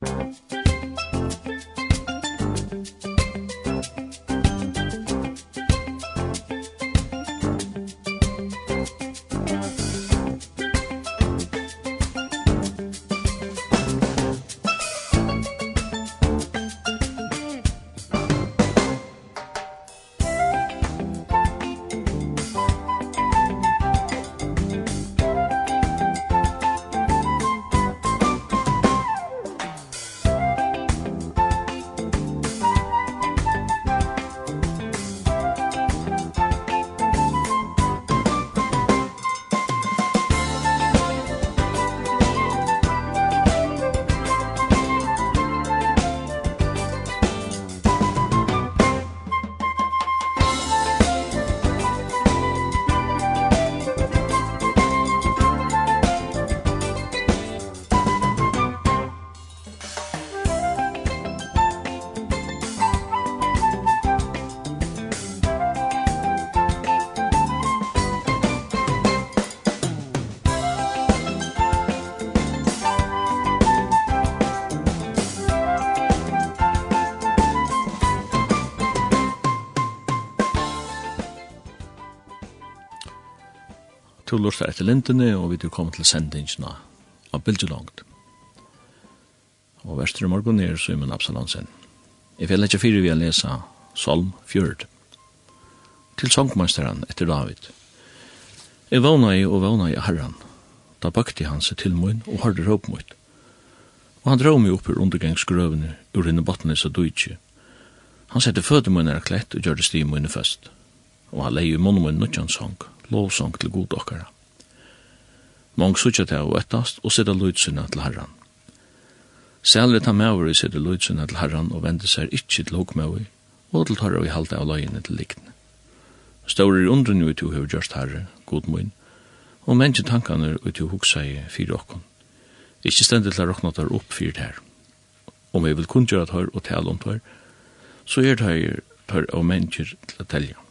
Thank you. du lustar etter lintene, og vi er kommet til sendingsna av Bildjelongt. Og verster i morgen er Simon Absalonsen. Jeg vil ikke fyre vi å lese Salm 4. Til sangmasteren etter David. Jeg vana i og vana i herran. Da bakte han seg til mun og hørte råp mot. Og han drog meg opp ur undergangsgrøvene ur henne bottene så døytje. Han sette fødde munner klett og gjør det sti munner først. Og han leie i munnen munner nødjan sang. Og lovsong til god okkara. Mong sutja til å ettast og sida lydsyna til herran. Sælre ta mauri sida lydsyna til herran og vende seg ikkje til hokmaui og til tarra vi halda av løyene til likne. Staurir undren vi til hever gjørst herre, god moin, og menneske tankaner vi til hoksa i fyra okkon. Ikkje stendig til roknatar opp fyrir her. Om vi vil kun gjøre tar og tala om tar, så er tar tar av mennesker til å telja.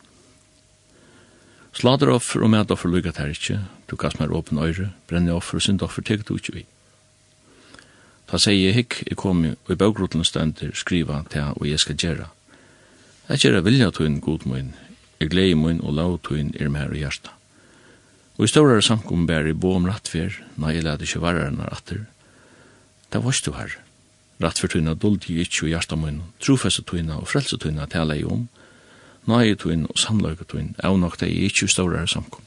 Slader offer og med offer lukka her ikkje, du kast mer åpen øyre, brenne offer og synd offer teg du ikkje vi. Ta seg jeg hikk, jeg kom jo, og i baugrotlen stender skriva til og jeg skal gjera. Jeg gjera vilja tøyn god møyn, jeg glei møyn og lau tøyn er mer i hjersta. Og i større samkom bær i bo om rattfer, nei jeg lade ikke vararna ratter. Da varst du her. Rattfer tøyna duldi ikkje i hjersta møyn, trofeste tøyna og frelse tøyna tala i om, nøye tøyen og samløyke tøyen, av nok det er ikke større samkom.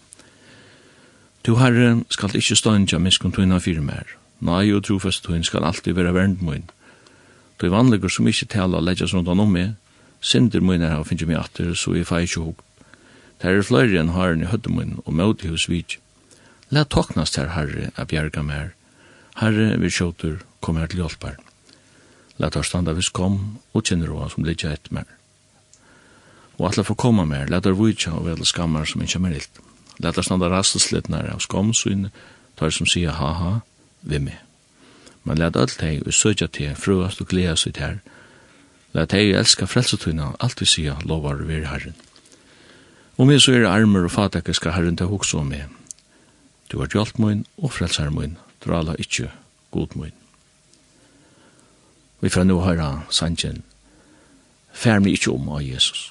Du herre skal ikke ståndja miskun av fire mer, nøye og trofast tøyen skal alltid være vernd møyen. Du er vanligger som ikke tala leggja rundt an om meg, synder møyen er finnje meg atter, så jeg fei ikke hok. Der er flere enn haren i høddemøyen og møte hos vid. La toknast her herre a bjerga mer, herre vi kjøter, kom her til hjelpar. La tar standa vis kom og kjenner hva som ligger et mer og atle få komme mer, letar vujtja og vel skammar som ikke mer ilt. Letar standa rasteslitnar av skomsyn, tar som sier ha-ha, vi med. Men let alt teg og søtja til fruast og gleda sitt her. Let hei elska frelsetuna, alt vi sier lovar vi herren. Og meg så er armer og fatakke skal herren til hoksa om meg. Du har gjalt moin og frelsar moin, drala ikkje god moin. Vi får nu høyra sanjen, fær mig ikkje om av Jesus.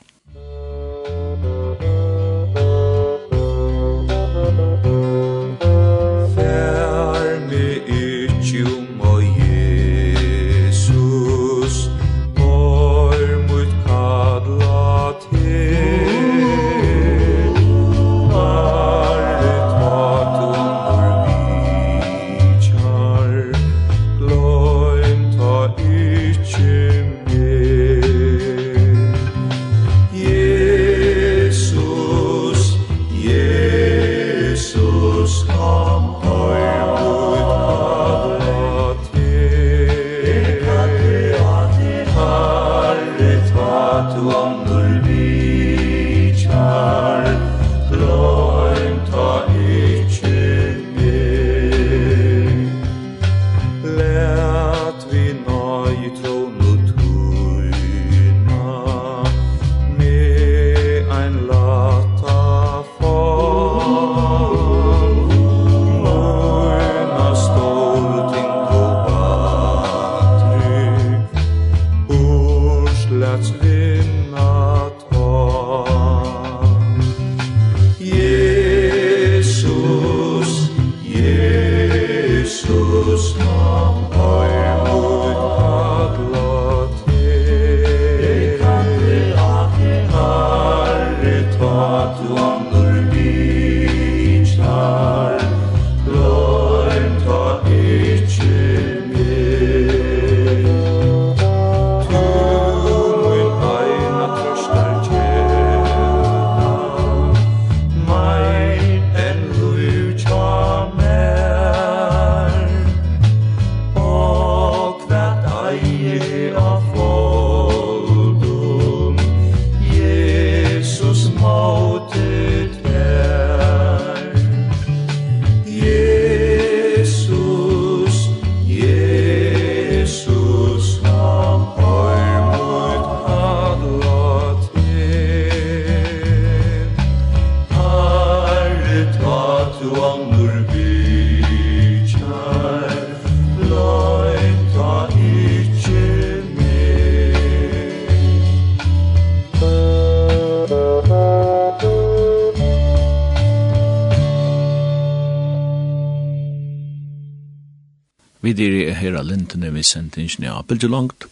her av lintene vi sendte inn ja, bildet langt.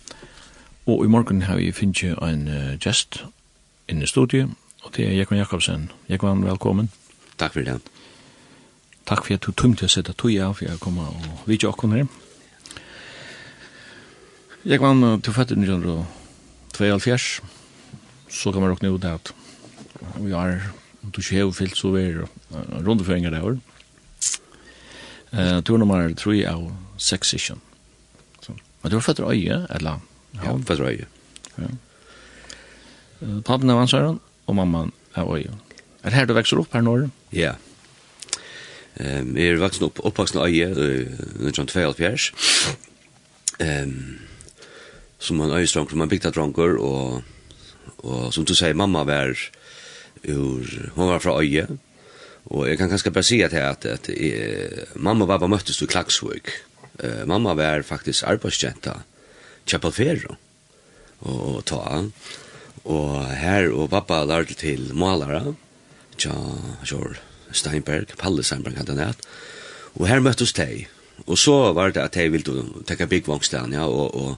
Og i morgen har vi finnet en uh, gest inne i studiet, og det er Jekvann Jakobsen. Jekvann, velkommen. Takk for det. Takk for at du tømte å sette tog av, for jeg kommer og vidtje åkken her. Jekvann, du fødte 1972, så kan man råkne ut at vi har, om du ikke har fyllt så vi er rundeføringer det år. Uh, du nummer 3 av sex session. Men du var født øye, eller? Ja, født øye. Ja. Pappen av ansvaren, og mamman av øye. Er det her du vekser opp her nå? Ja. Um, jeg er vaksen opp oppvaksen øye i 1942. Ehm som en øyestrang som en bygda dronker og og som du sier mamma var ur hon var fra øye og jeg kan kanskje bare si at, at, at, at mamma og pappa møttes i Klaksvøk eh, mamma var faktisk arbeidsjenta Chapalfero og ta. Og her og pappa lærte til malere tja Sjor Steinberg, Palle Steinberg hadde nært og her møttes de. Og så var det at de ville tekka byggvangstaden ja, og, og,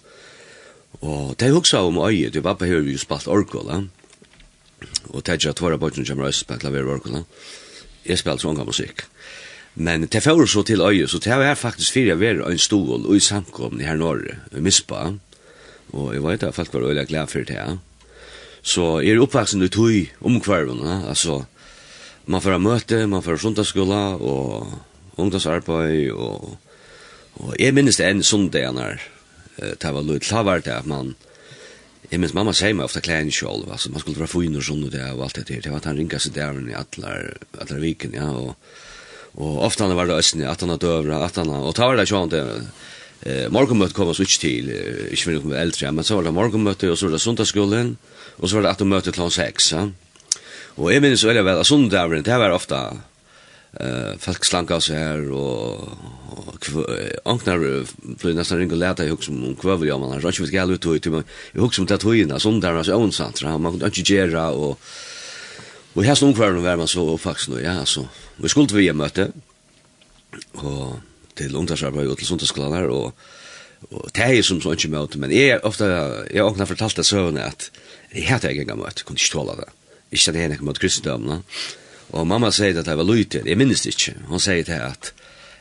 og de hugsa om øye du pappa har jo spalt orkola og de tja tvara bortjen kommer øst spalt klaver orkola jeg spalt sånn musikk. Men det får så til øye, så det er faktisk fyrir jeg vera en stol og i samkomne her norre, i Mispa, og jeg vet at folk var øyelig glad for det. Så jeg er oppvaksen i tog omkvarvene, altså, man får møte, man får sundagsskola og ungdomsarbeid, og, og jeg minnes det en sundag når det var litt det det at man, Jeg minns mamma sier meg ofta klæren sjolv, altså man skulle være fyn og sånn og det og alt det der, det var at han ringa seg der i atler, atler viken, ja, og Og ofte han var det østene, at han har døvra, at han har, Og ta var det sånn det, eh, morgenmøte kom oss ikke til, eh, ikke for noen eldre, men så var det morgenmøte, og så var det sundagsskolen, og så var det at han møte klant seks, ja. Og jeg minnes veldig vel, at sundagsskolen, det var ofte, eh, folk slanka seg her, og, og anknar fløy nesten ringe og leta, jeg husker om kvøver, ja, man har ikke vet gale ut, jeg husker om det tøyene, sundagavren, så ånsant man kunne ikke gjøre, og, Og her stod kvar var man så faktisk nå, ja, altså. Vi skulle vi møte, og til ungdomsarbeid og til sundagsklaner, og, og det er som så ikke møte, men jeg ofte, jeg har fortalt det søvnene at jeg hadde ikke engang møte, kunne ikke tåle det. Ikke at jeg hadde ikke møte kristendømene. Og mamma sier at jeg var lytig, jeg minnes det ikke. Hun sier til at,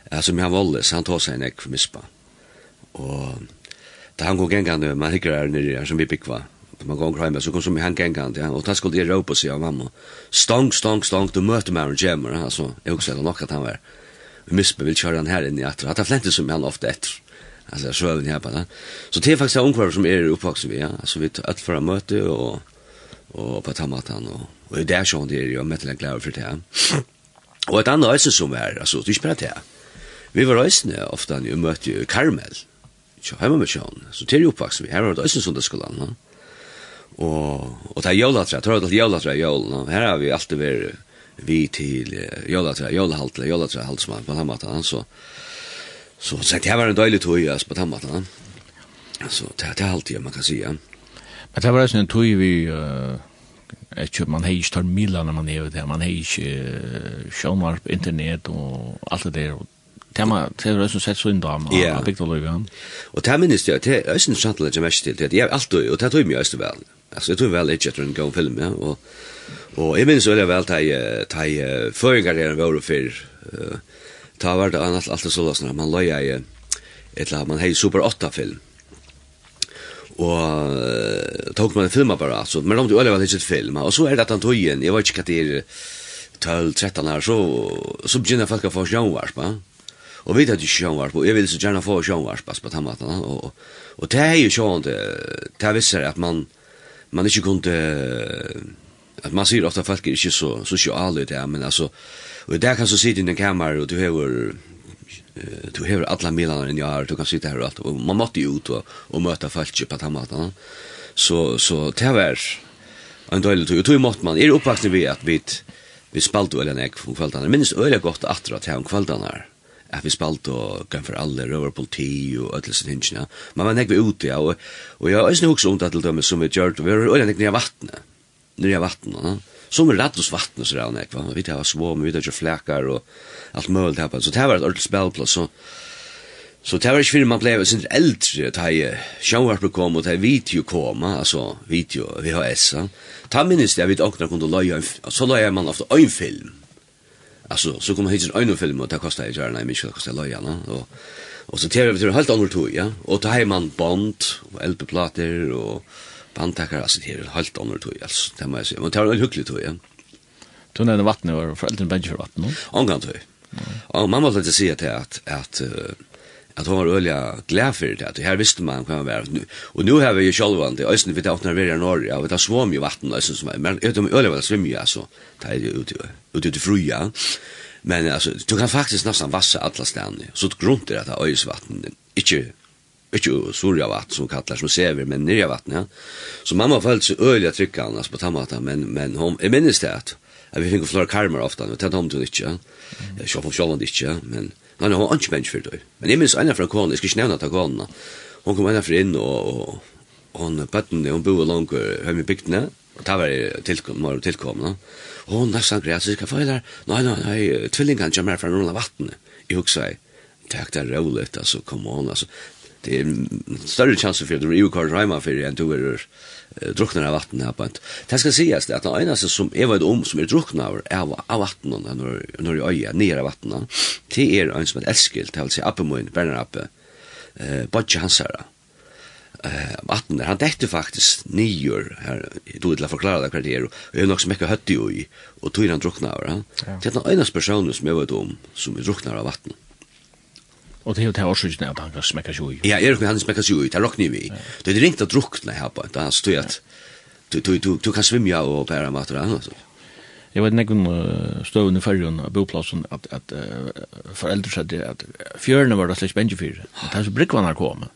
at som altså, min så han tog seg en ekk for mispa. Og da han går gengene, man hikker her nere, som vi bygger, man går hem så kom som han gängan ja Og da skulle det ropa sig av mamma. Stong, stong, stong, du møter meg og gjemmer, altså. Jeg husker det nok at han var vi misper, vil kjøre han her inn i att At han flente som han ofte etter, altså, så jag sjöven her på det. så det er faktisk en som er uppvuxen vi ja. Altså, vi tar alt for å møte, og, og på tamatan og, og det er sånn det er jo, med til en glad for det Og et annet øyne som er, altså, det är inte det vi var øyne ofte, när møtte jo Karmel. Så hemma med Sean så til uppvuxen vi her var det öse som det skulle han Og, og det er jólatra, tror jeg det er jólatra jól. Her har vi alltid vært vi til jólatra, jólahalt, jólatra halt som er på den maten. Så, så, så det var en døylig tog yes, på den maten. Så det, det er alltid man kan si. Ja. Men det var en tog vi... Uh Ikke, man har ikke tar miler når man er ute, man har ikke uh, sjånvarp, internet og alt det der, og tema det er som sett så inn da av bygda løyga. Og det minnes jeg, det er også interessant å legge mest til, det er alt og det tog mye også vel. Alltså det tror väl inte att det är en god film, ja. Och, och jag minns väl väl att jag, att jag förrgarrieren var och för ta vart annat allt så lösna. Man löja i ett lag, man hej Super 8-film. Och tog man en film bara, alltså. Men de tog väl inte ett film. Och så är det att han tog igen. Jag vet inte vad det är 12-13 år, så, så börjar folk att få sjönvars va? Og vi hadde ikke sjånvarp, og jeg ville så gjerne få sjånvarp på den maten. Og, og det er jo sjående, det er visser at man, man ikke kunne at man sier ofta folk er ikke så sosiale det, men altså, og der kan du sitte i en kammer, og du hever du hever alle milene enn jeg har, du kan sitte her og alt, og man måtte jo ut og, og møte folk på den måten, så, så det var en døylig tog, og tog måtte man, er oppvaksne vi at vi, vi spalte øyne jeg om kveldene, minst øyne godt atra til om kveldene her, at vi spalt og gav for alle, røver politi og alle sin hinsina. Men man nekve ute, ja, og, og jeg har også også ondt til dem som vi gjør, vi har øyne nekve nye vattnet, nye vattnet, ja. Som er hos vattnet, så er rann jeg, vi tar svom, vi tar ikke flekar og alt mulig, så det var et ordentlig spelplass, så Så det var ikke fyrir man blei sin eldre, da jeg sjåvarpe kom og da jeg video kom, altså video VHS, ta minnes det jeg vet, åkna kunde løya, så løya man ofte øynfilm, Alltså så kommer hit en annan film och det kostar ju gärna mycket det kostar loja no och och så tar vi till helt annat tog ja? Och tar man band och LP-plattor och bandtackar alltså det är helt annat tog alltså det måste jag men tar en hygglig tog ja. Tog den vattnet var föräldern bänker vatten no. Angant tog. Och mamma ville säga till att att uh, at hon var ølja glad for det, at her visste man hva han var. Og nu har vi jo sjolvan det, øysen vi tar åpner vera i Norge, og vi tar svom i vatten, øysen som er, men utom ølja var det svimja, så tar jeg ut, ut, ut i fruja. Men altså, du kan faktisk nesten vassa alla stedene, så grunt er at øysvatten, ikke ikke surja vatten som kallar som sever men nirja vatten ja. Så mamma følte seg øyla trykkan altså, på tammata men, men hon, jeg minnes det at at vi finner flere karmer ofta og tett om du ikke ja. jeg sjåf om sjålande ikke men Han har ikke menneske for det. Men jeg minns en fra kålen, jeg skal ikke nevne til kålen. Hun kom en fra inn, og, og, hun bøtten, hun bor langt hjemme i bygdene, og det var tilkomne, og tilkomne. Og hun nesten greit, så skal jeg nei, nei, nei, tvillingene kommer fra noen av vattnet. Jeg husker jeg, takk det er rolig, altså, kom on, altså. Det er større chanser for at du er jo kvar hjemme for enn du er druknar av vatten här på ett. Det ska sägas att det enaste som är vad om som är drukna av av, av vatten och när när i öja ner av vatten. Det är en som är älskilt, det vill säga uppe mun, bränner uppe. Eh bodge hansara. Eh vatten han täckte faktiskt nior här då vill jag förklara det kvarter och jag har också mycket hött i och tog han drukna av. Det är den enaste personen som är vad om som är druknar av vatten. Og det er jo det årsøkene at han kan smekka sju i. Ja, er det han smekka sju i, det råkner vi. Det er ringt å drukne her på, da han stod at du kan svimja og bæra mat og annet. Jeg vet nekken støvn i fyrrjun av boplassen at, at uh, foreldre sier at fjørene var det slik bengi fyrir. Det er så brikkvannar kom.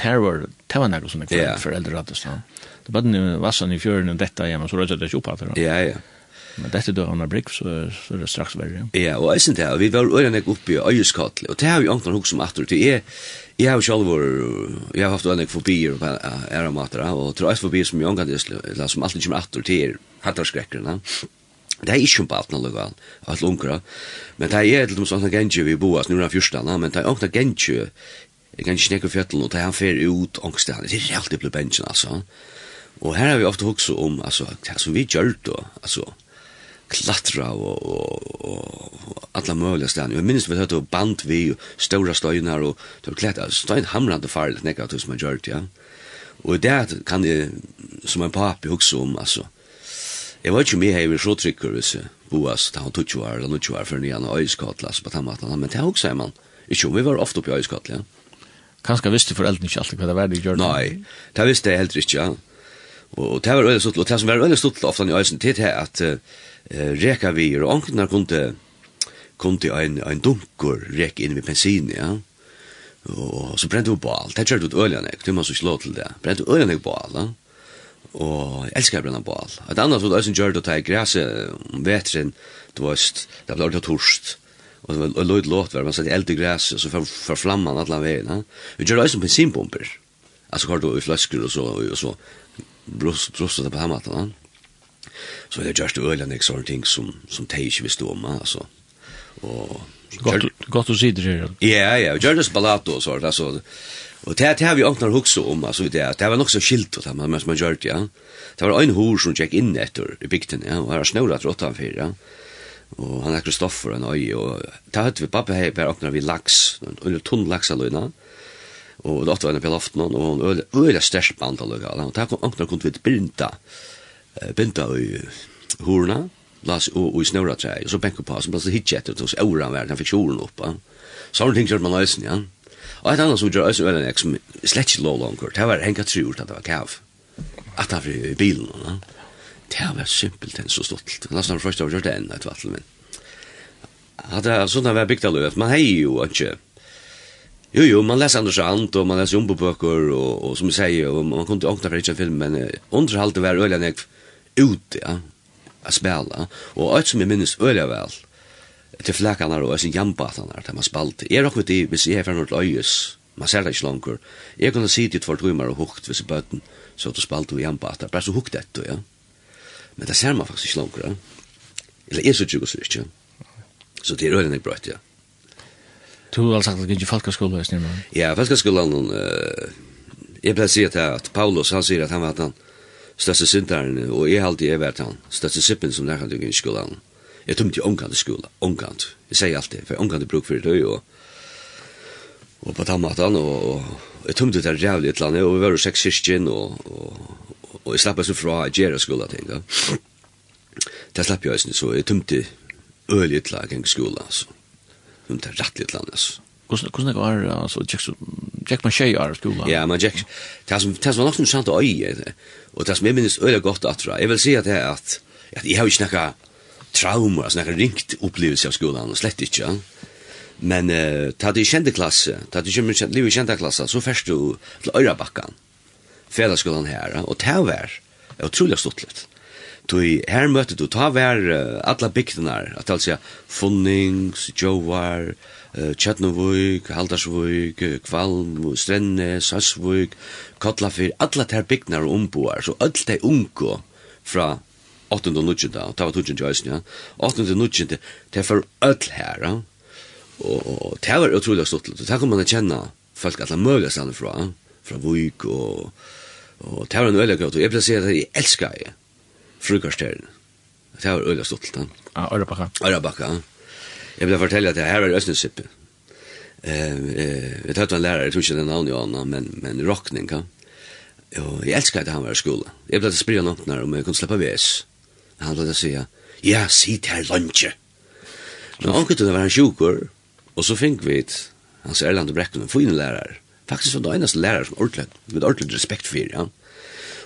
Det var det var nekken som foreldre hadde. Det var den vassan i fjørene dette hjemme, så rødde det ikke opp at det. Ja, ja. Men dette da han har brygg, så, så er det straks verre. Ja, og jeg synes det, vi var øyne jeg oppe i øyeskattel, og det har vi anker hos som atter, det er, jeg har selv vært, jeg har haft øyne fobier på æra mater, og tror jeg fobier som jeg anker det, som alltid kommer atter til er hattarskrekkerne, Det er ikke på alt noe lugan, alt lunkra, men det er til dem som gengje vi boas, nu er han fyrstana, men det er åkna gengje, jeg kan ikke snekke fjallet, og det er han fer ut, ångstan, det er alltid blei bensin, altså. Og her har vi ofte hoksa om, altså, det som vi gjør da, altså, klatra og, og, og alla möjliga ställen. Jag minns vi hade band vi och stora stöjnar och det var klätt. Stöjn hamrande farligt nekar tills man gör det, ja. Och det kan det som en papi också om, alltså. Jag var inte med här i så trycker vi sig. Boas, det var 20 år eller tog år för en annan öjskatla, alltså på tammatlan. Men det är också en man. Inte om vi var ofta uppe i öjskatla, ja. Kanske visste föräldern inte alltid vad det var det gjorde. Nej, det visste jag helt riktigt, ja. Och det var väldigt stort, och det som var väldigt stort ofta i öjsen, det är att eh, reka vi, og onkene kunne, kunne en, en dunkur rek inn ved bensin, ja. Og så brente vi på alt. Det kjørte ut øljanek, det må så slå til det. Brente vi øljanek på alt, ja. Og jeg elsker jeg brenner på alt. Et annet som jeg gjør det å ta i græset om vetren, du var det ble ordentlig torst. Og det var løyd låt hver, man satt i eld i græset, og så for, for flamman alle veien. Ja. Vi gjør det også bensinpumper. Altså, har du i flasker og så, og så brust, brust det på hemmatan. Ja så det er just øl og sånne ting som, som de ikke vil om, altså. Og, Gott gott si det her. Ja ja, Jörgens Balato og sånt, altså. Og det det har vi åknar hukse om altså, det det var nok så skilt och man man gjør det ja. Det var en hår som gikk inn etter i bygden ja og her har snøret åt han för ja. Og han er Kristoffer en öj og da hade vi pappa här på åknar vi laks, under tunn laxalöna. og det åt vi på loften och en öl øyla størst band alltså. Och og da åknar kunde vi brinta binda i horna, las og i snøra tre, og så benko på, som plasset hitje etter, så åra han verden, han fikk kjolen opp, så har ting kjørt man løsning, ja. Og et annet som gjør øyne øyne som slett ikke lå langer, det var henka trur at det var kav, at han var i bilen, ja. Det var simpelt enn så stolt, Det var han først av gjørt enn et vattel, men. Hadde sånn at det var bygd av løp, man hei jo ikke, Jo, jo, man leser Anders Ant og man leser jombobøker, og, og som vi sier, og man kunde åkna ikke en film, men eh, underhållet var öliga nek, ute ja, a spela, og alt som jeg minnes øyla vel, til flekkene og sin jambatene der man spalte. Jeg råkker til, hvis jeg er fra nord løyes man ser det ikke langer, jeg kunne si til tvart timer og hukt hvis jeg bøten, så du spalte og jambater, bare så hukt etter, ja. Men det ser man faktisk ikke langer, ja. Eller er så tjukk og så ikke, Så det er øyla nek brøtt, ja. Du har sagt at det ikke falkaskolen er snirmer. Ja, falkaskolen, uh, jeg pleier å si at Paulus, han sier at han var at han, største sintaren, og jeg halte jeg vært han, største sippen som nærkant i skolan. Jeg tømte i omkant i skola, omkant. Jeg sier alltid, for omkant i bruk for det, og, og på tammatan, og, og jeg tømte det rævlig et eller annet, og vi var jo seks kyrkjen, og, og, og, jeg slapp så fra å gjøre skola ting, da. Det slapp jeg, så jeg tømte øyelig et eller annet i skola, altså. Tømte rett litt eller annet, altså. Hvordan hvordan det var altså Jack så Jack man shay are skola. Ja, man Jack. Tas tas var nok sant øy. Og tas med minst øyla godt at Jeg vil si at det at at jeg har ikke snakka trauma, snakka ringt opplevelse av skolan, slett ikke. Men uh, ta det i kjente klasse, ta det i kjente, liv i kjente klasse, så først du til Øyrabakkan, fredagsskolan her, og ta vær, er utrolig stort litt. Du, her møtte du, ta vær uh, alla bygdenar, at det altså, Funnings, Jovar, Tjatnavøyk, Haldarsvøyk, Kvalm, Strenne, Sassvøyk, Kotlafyr, alla ter bygnar og omboar, så öll de ungo fra 8. og 9. og det var 2. jøysen, ja. 8. og 9. det er for öll her, ja. Og det var utrolig stort, og det kom man å kjenne folk alle møyga stannet fra, fra Vøyk, og, og det var en øyla gøy, og jeg pleier si at jeg elskar jeg frukarsteren. Det var øyla stort, ja. Ja, Ørabakka. Ørabakka, ja. Jeg vil fortelle at jeg her er Østnesippe. Eh, eh, jeg tatt en lærer, jeg tror ikke det er navnet jo annet, men, men Rockning, ja. Og jeg elsker at han var i skole. Jeg ble til å spille noen oppnær om jeg kunne slippe VS. Han ble til å si, ja, sitt her lunsje. Men omkring det var han sjukker, og så fikk vi et, hans Erland og Brekken, en fin lærer. Faktisk var det eneste lærer som ordentlig, med ordentlig respekt for, ja.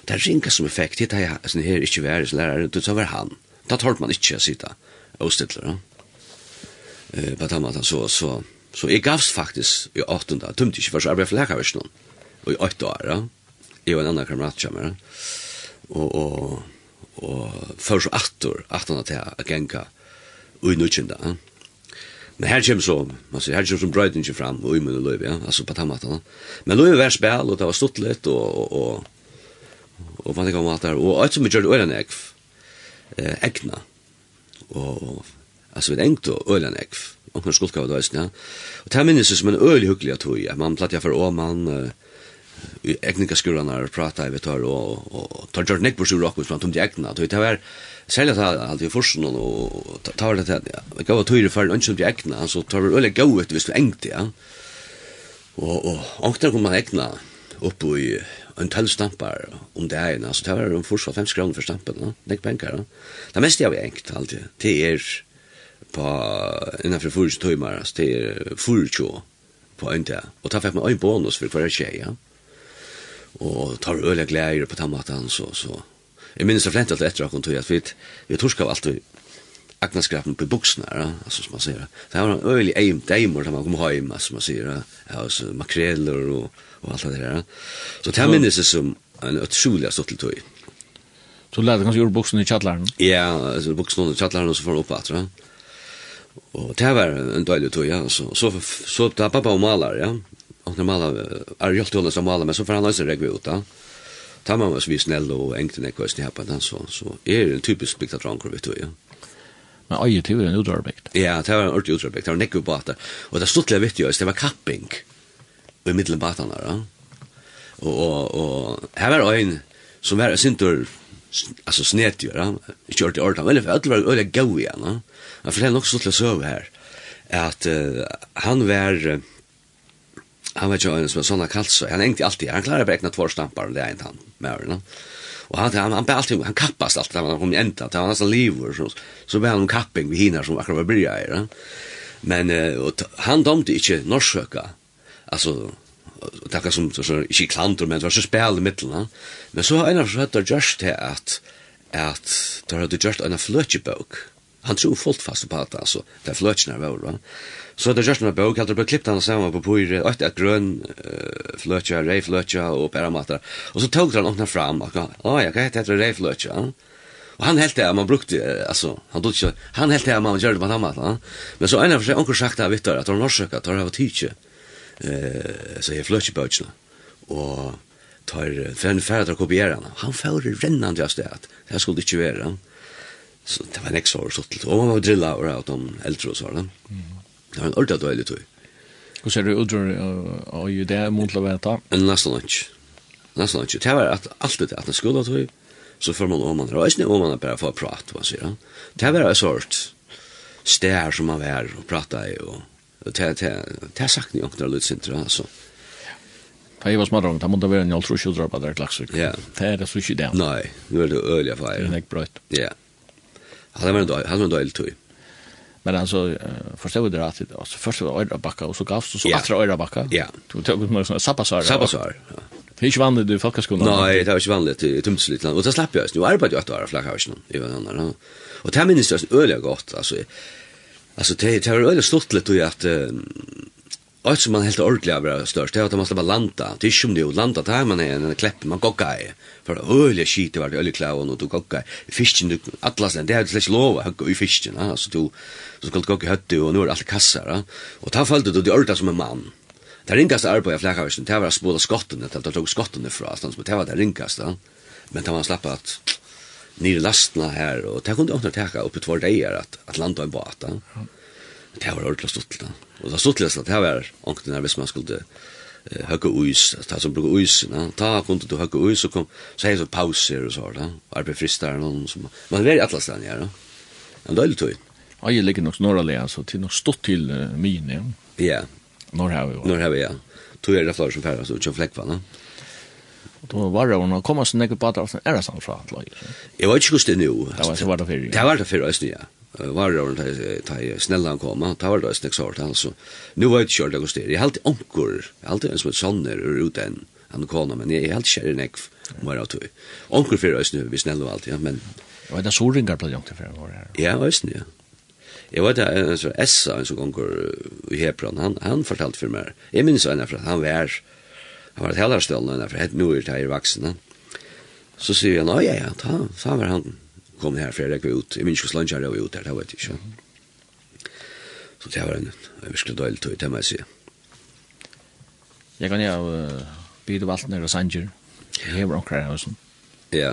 Det er ringa som effekt, det er jeg, sånn her, ikke være lærer, det var han. Da tar man ikke å sitte og stille, ja eh på tamata så så så jag gavs faktiskt i 800 tömde inte för arbete för läkarvis någon och i 8 år ja. Jag en annan kamrat som är och och och för så 8 år 800 till att gänga och nu kända ja. Men här kommer så, man säger, här kommer som bröjden inte fram och imen och löv, ja, alltså på tammatarna. Men löv var spel och det var stått lite och, och, och, och man tänker om allt det og Och som vi gjør det öran eh äggna. Och altså vi ekv. øyla nekv, omkring skuldkava det eisne, og det her minnes som en øyla hyggelig at hui, man plattar for åman, i egninga skurarna og prata i vetar og, og tar gjort nekk på sjur rock fram tomt egna, og det var særlig at alt i forsen og ta var det til, ja, vi gav tøyre fyrir en i egna, så tar vi øyla gau etter hvis vi engte, ja, og, og angtnar kom man egna opp i en tällstampar om det egna, alltså det var en forsvar 5 kr för stampen, Det penkar, det mesta jag har alltid, det är på innanfor fyrir tøymar, altså det er fyrir på på dag. Og ta fikk man en bonus for hver tjej, ja. Og tar öliga glæger på tammatan, så, så. Jeg minnes det flent alt etter akkur tøy at vi, vi torskav alltid agnaskrappen på buksene, ja, altså som man sier. Det var en øylig eim, deimor da man kom heim, altså man sier, ja, altså makreller og, og alt det der. Så det minnes det som en utrolig stått til tøy. Så lærte kanskje gjøre buksene i kjallaren? Ja, altså buksene i kjallaren og så får han opp at, ja. Og det var en døylig tog, ja. Så, så, så da pappa og maler, ja. Och när malar, är jag till honom malar, men så får han også regga ut, ja. Tar man oss vi snäll och ängten är kvöst i häppen, så, så er det en typisk byggt dranker, vet du, ja. Men oj, det var en utrarbyggt. Ja, det var en ordentlig utrarbyggt. Det var nekko bata. Og det stod till vitt, jo, det var kapping. Och i mittlen båtarna, ja. Og, og, og her var en som var sintur, altså alltså snett, ja. Ikke ordentlig ordentlig, men det var ordentlig gau igjen, ja. öll Han forteller nok så til å søve her, at uh, han var, uh, han var ikke en som var sånn kalsa, han engte alltid, han klarer bare egna två stampar, det er en han, med øvrigt. Og han, han, han, alltid, han kappast alltid, han kom i enda, han var nästan livor, så, så ble han om kapping vi hinner som akkurat var bryr her. Men uh, han domte ikke norsøka, altså, takka som, så, ikke klantor, men det var så spel i middelen, Men så har en av så høyt just til at, at, at, at, at, at, at, Han tror fullt fast på det, altså, det er fløtsene av året. Så det er just en bøk, hadde bare klippt han sammen på pyre, og etter et grønn uh, fløtja, rei fløtja og pæramater. Og så tog han åkna fram, og ja, å ja, hva heter det rei fløtja? Og han helt det, man brukte, altså, han tog ikke, han helt det, man gjør det på den maten. Men så ene for seg, onker sagt det, vet du, at han norsøk, tar han har tidsi, uh, så er fløtjebøkene. Og tar, for han færre til å kopiere han, han færre rennende av sted, det skulle ikke være, han Så det var nekst år suttelt. Og man var drilla over av de eldre og sånn. Det var en ordentlig døylig tog. Hva ser du utdrør og jo det mot å veta? En Nesten lunch. Nesten lunch. Det var at alt det at en skulle tog, så får man om man er øyne, om man er bare for å prate, man sier. Det var en sort stær som man var og prata i, og det er sagt ni åkner litt sintra, altså. Ja, i var smarrong, det måtte være en joltrusjodra på der klaksuk. Ja. Det er det så ikke det. Nei, nu er det øyelig affære. Det er ikke brøyt. Ja. Yeah. Han var en dålig, han var en tog. Men alltså förstod det att alltså först var öra backa och så gavs du så åter öra backa. Ja. Du tog ut några såna sappasar. Sappasar. Ja. Det är inte vanligt du folkaskolan. Nej, det är inte vanligt i Tumslit land. Och så slapp jag. Nu arbetar jag att vara flackhavsen. Det var annorlunda. Och det här minns jag öliga gott alltså. Alltså det det var öliga stort lite att Och som man helt ordentligt över störst det är att man måste bara landa. Det är som det landa där man är en kläpp man goggar i. För öliga skit var det öliga klaven och du goggar. Fisken du atlas det är släck att hugga i fisken alltså du skulle ska gogga hötte och nu är allt kassar och ta fallet du det ordentligt som en man. Det ringaste arbetet i fläkar det var att spola skotten att tog skotten ifrån så det var det ringaste. Men det var slappa att nere lastna här och det kunde inte täcka upp i två dagar att, att landa en båt. Ja. Det var ordentlig stuttelig da. Og det stuttelig at det var ordentlig når hvis man skulle uh, høkke uis, ta som brukar uis, ja. ta kunde du høkke uis, så kom, så är så pauser och så, da. Arbeid fristar, någon som, man var i atlas den, ja, da. Men det er litt tøy. Ligger nog snorrelig, altså, til nok stått til uh, min, ja. Ja. Når har vi, ja. Har vi, ja. Tog er det flere som færre, så ikke flekkva, da. Og då var det hon kom oss nekket på att är det er sånn att at jag vet inte hur det nu Det var det för Det var det för oss ja varor ta ta snälla komma ta var det snäck sort alltså nu vet jag det går styr jag helt onkor helt en som sonner ur ut den han kommer men jag är helt kär i neck var tog. onkor för oss nu vi snälla allt ja men Och det såg ringar på långt ifrån var det. Ja, visst ja. Jag vet att så Essa en så gånger i Hebron han han fortalt för mig. Jag minns en för han var han var ett hellarställe när för nu är det här vuxna. Så säger jag, ja, ja, ta, ta var han kom her for jeg gikk ut. Jeg minns ikke hvordan jeg var ut her, det vet jeg ikke. Så det var en, en virkelig døylig tog, det må jeg si. Jeg kan jo uh, byde valgene og sanger. Jeg var omkring her og. Ja,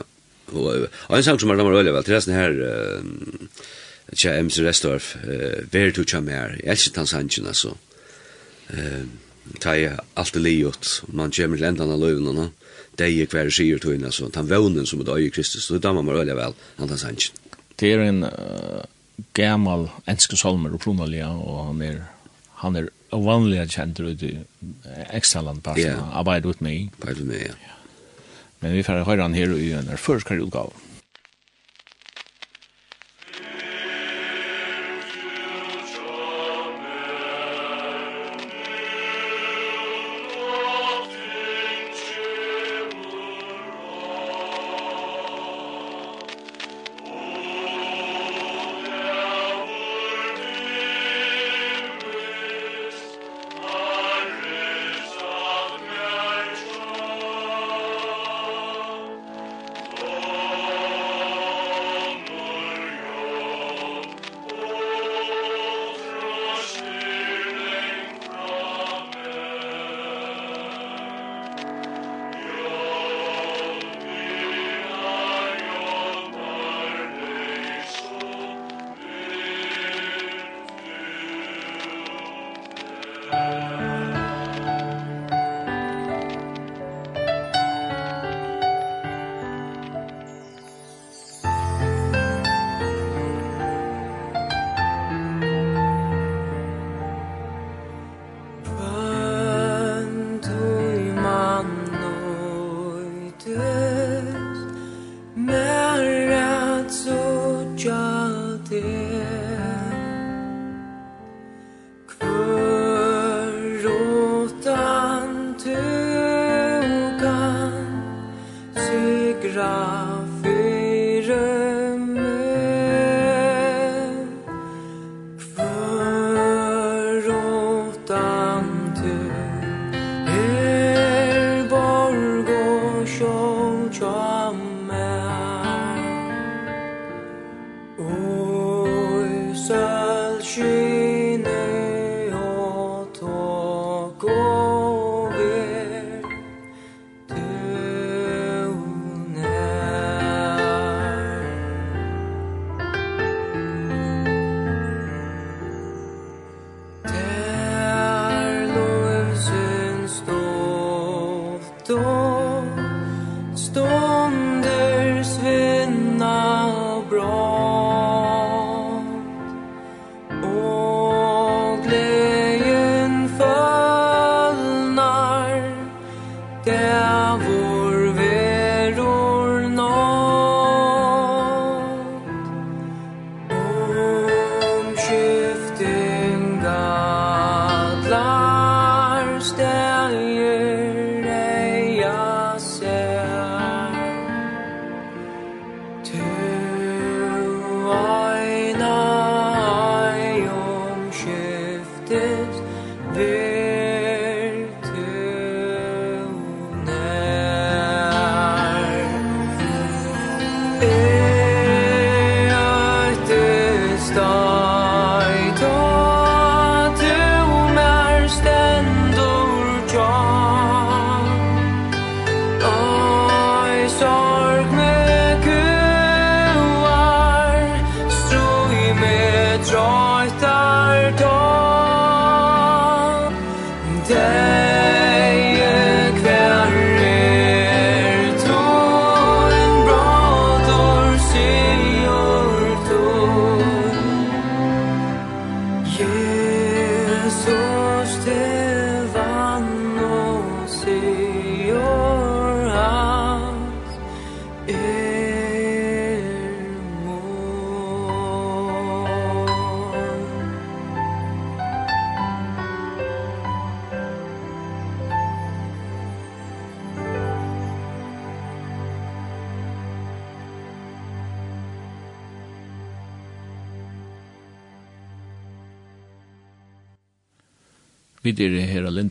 og, og en sang som er damer øyelig vel, til resten her, uh, tja MC Restorff, uh, vær du tja mer, jeg elsker den sangen, altså. Uh, ta jeg alt det livet, man kommer til enden av løvene, no? deg hver sier tøyna, altså, den vånen som er døy i Kristus, så damer man øyelig vel, han tar sannsyn. Det er en uh, gammal enske salmer og kronalia, og han er, han er vanliga kjent ut i ekstraland på yeah. arbeid ut med. Arbeid ut med, ja. Men vi får høre han her i en førskare utgave.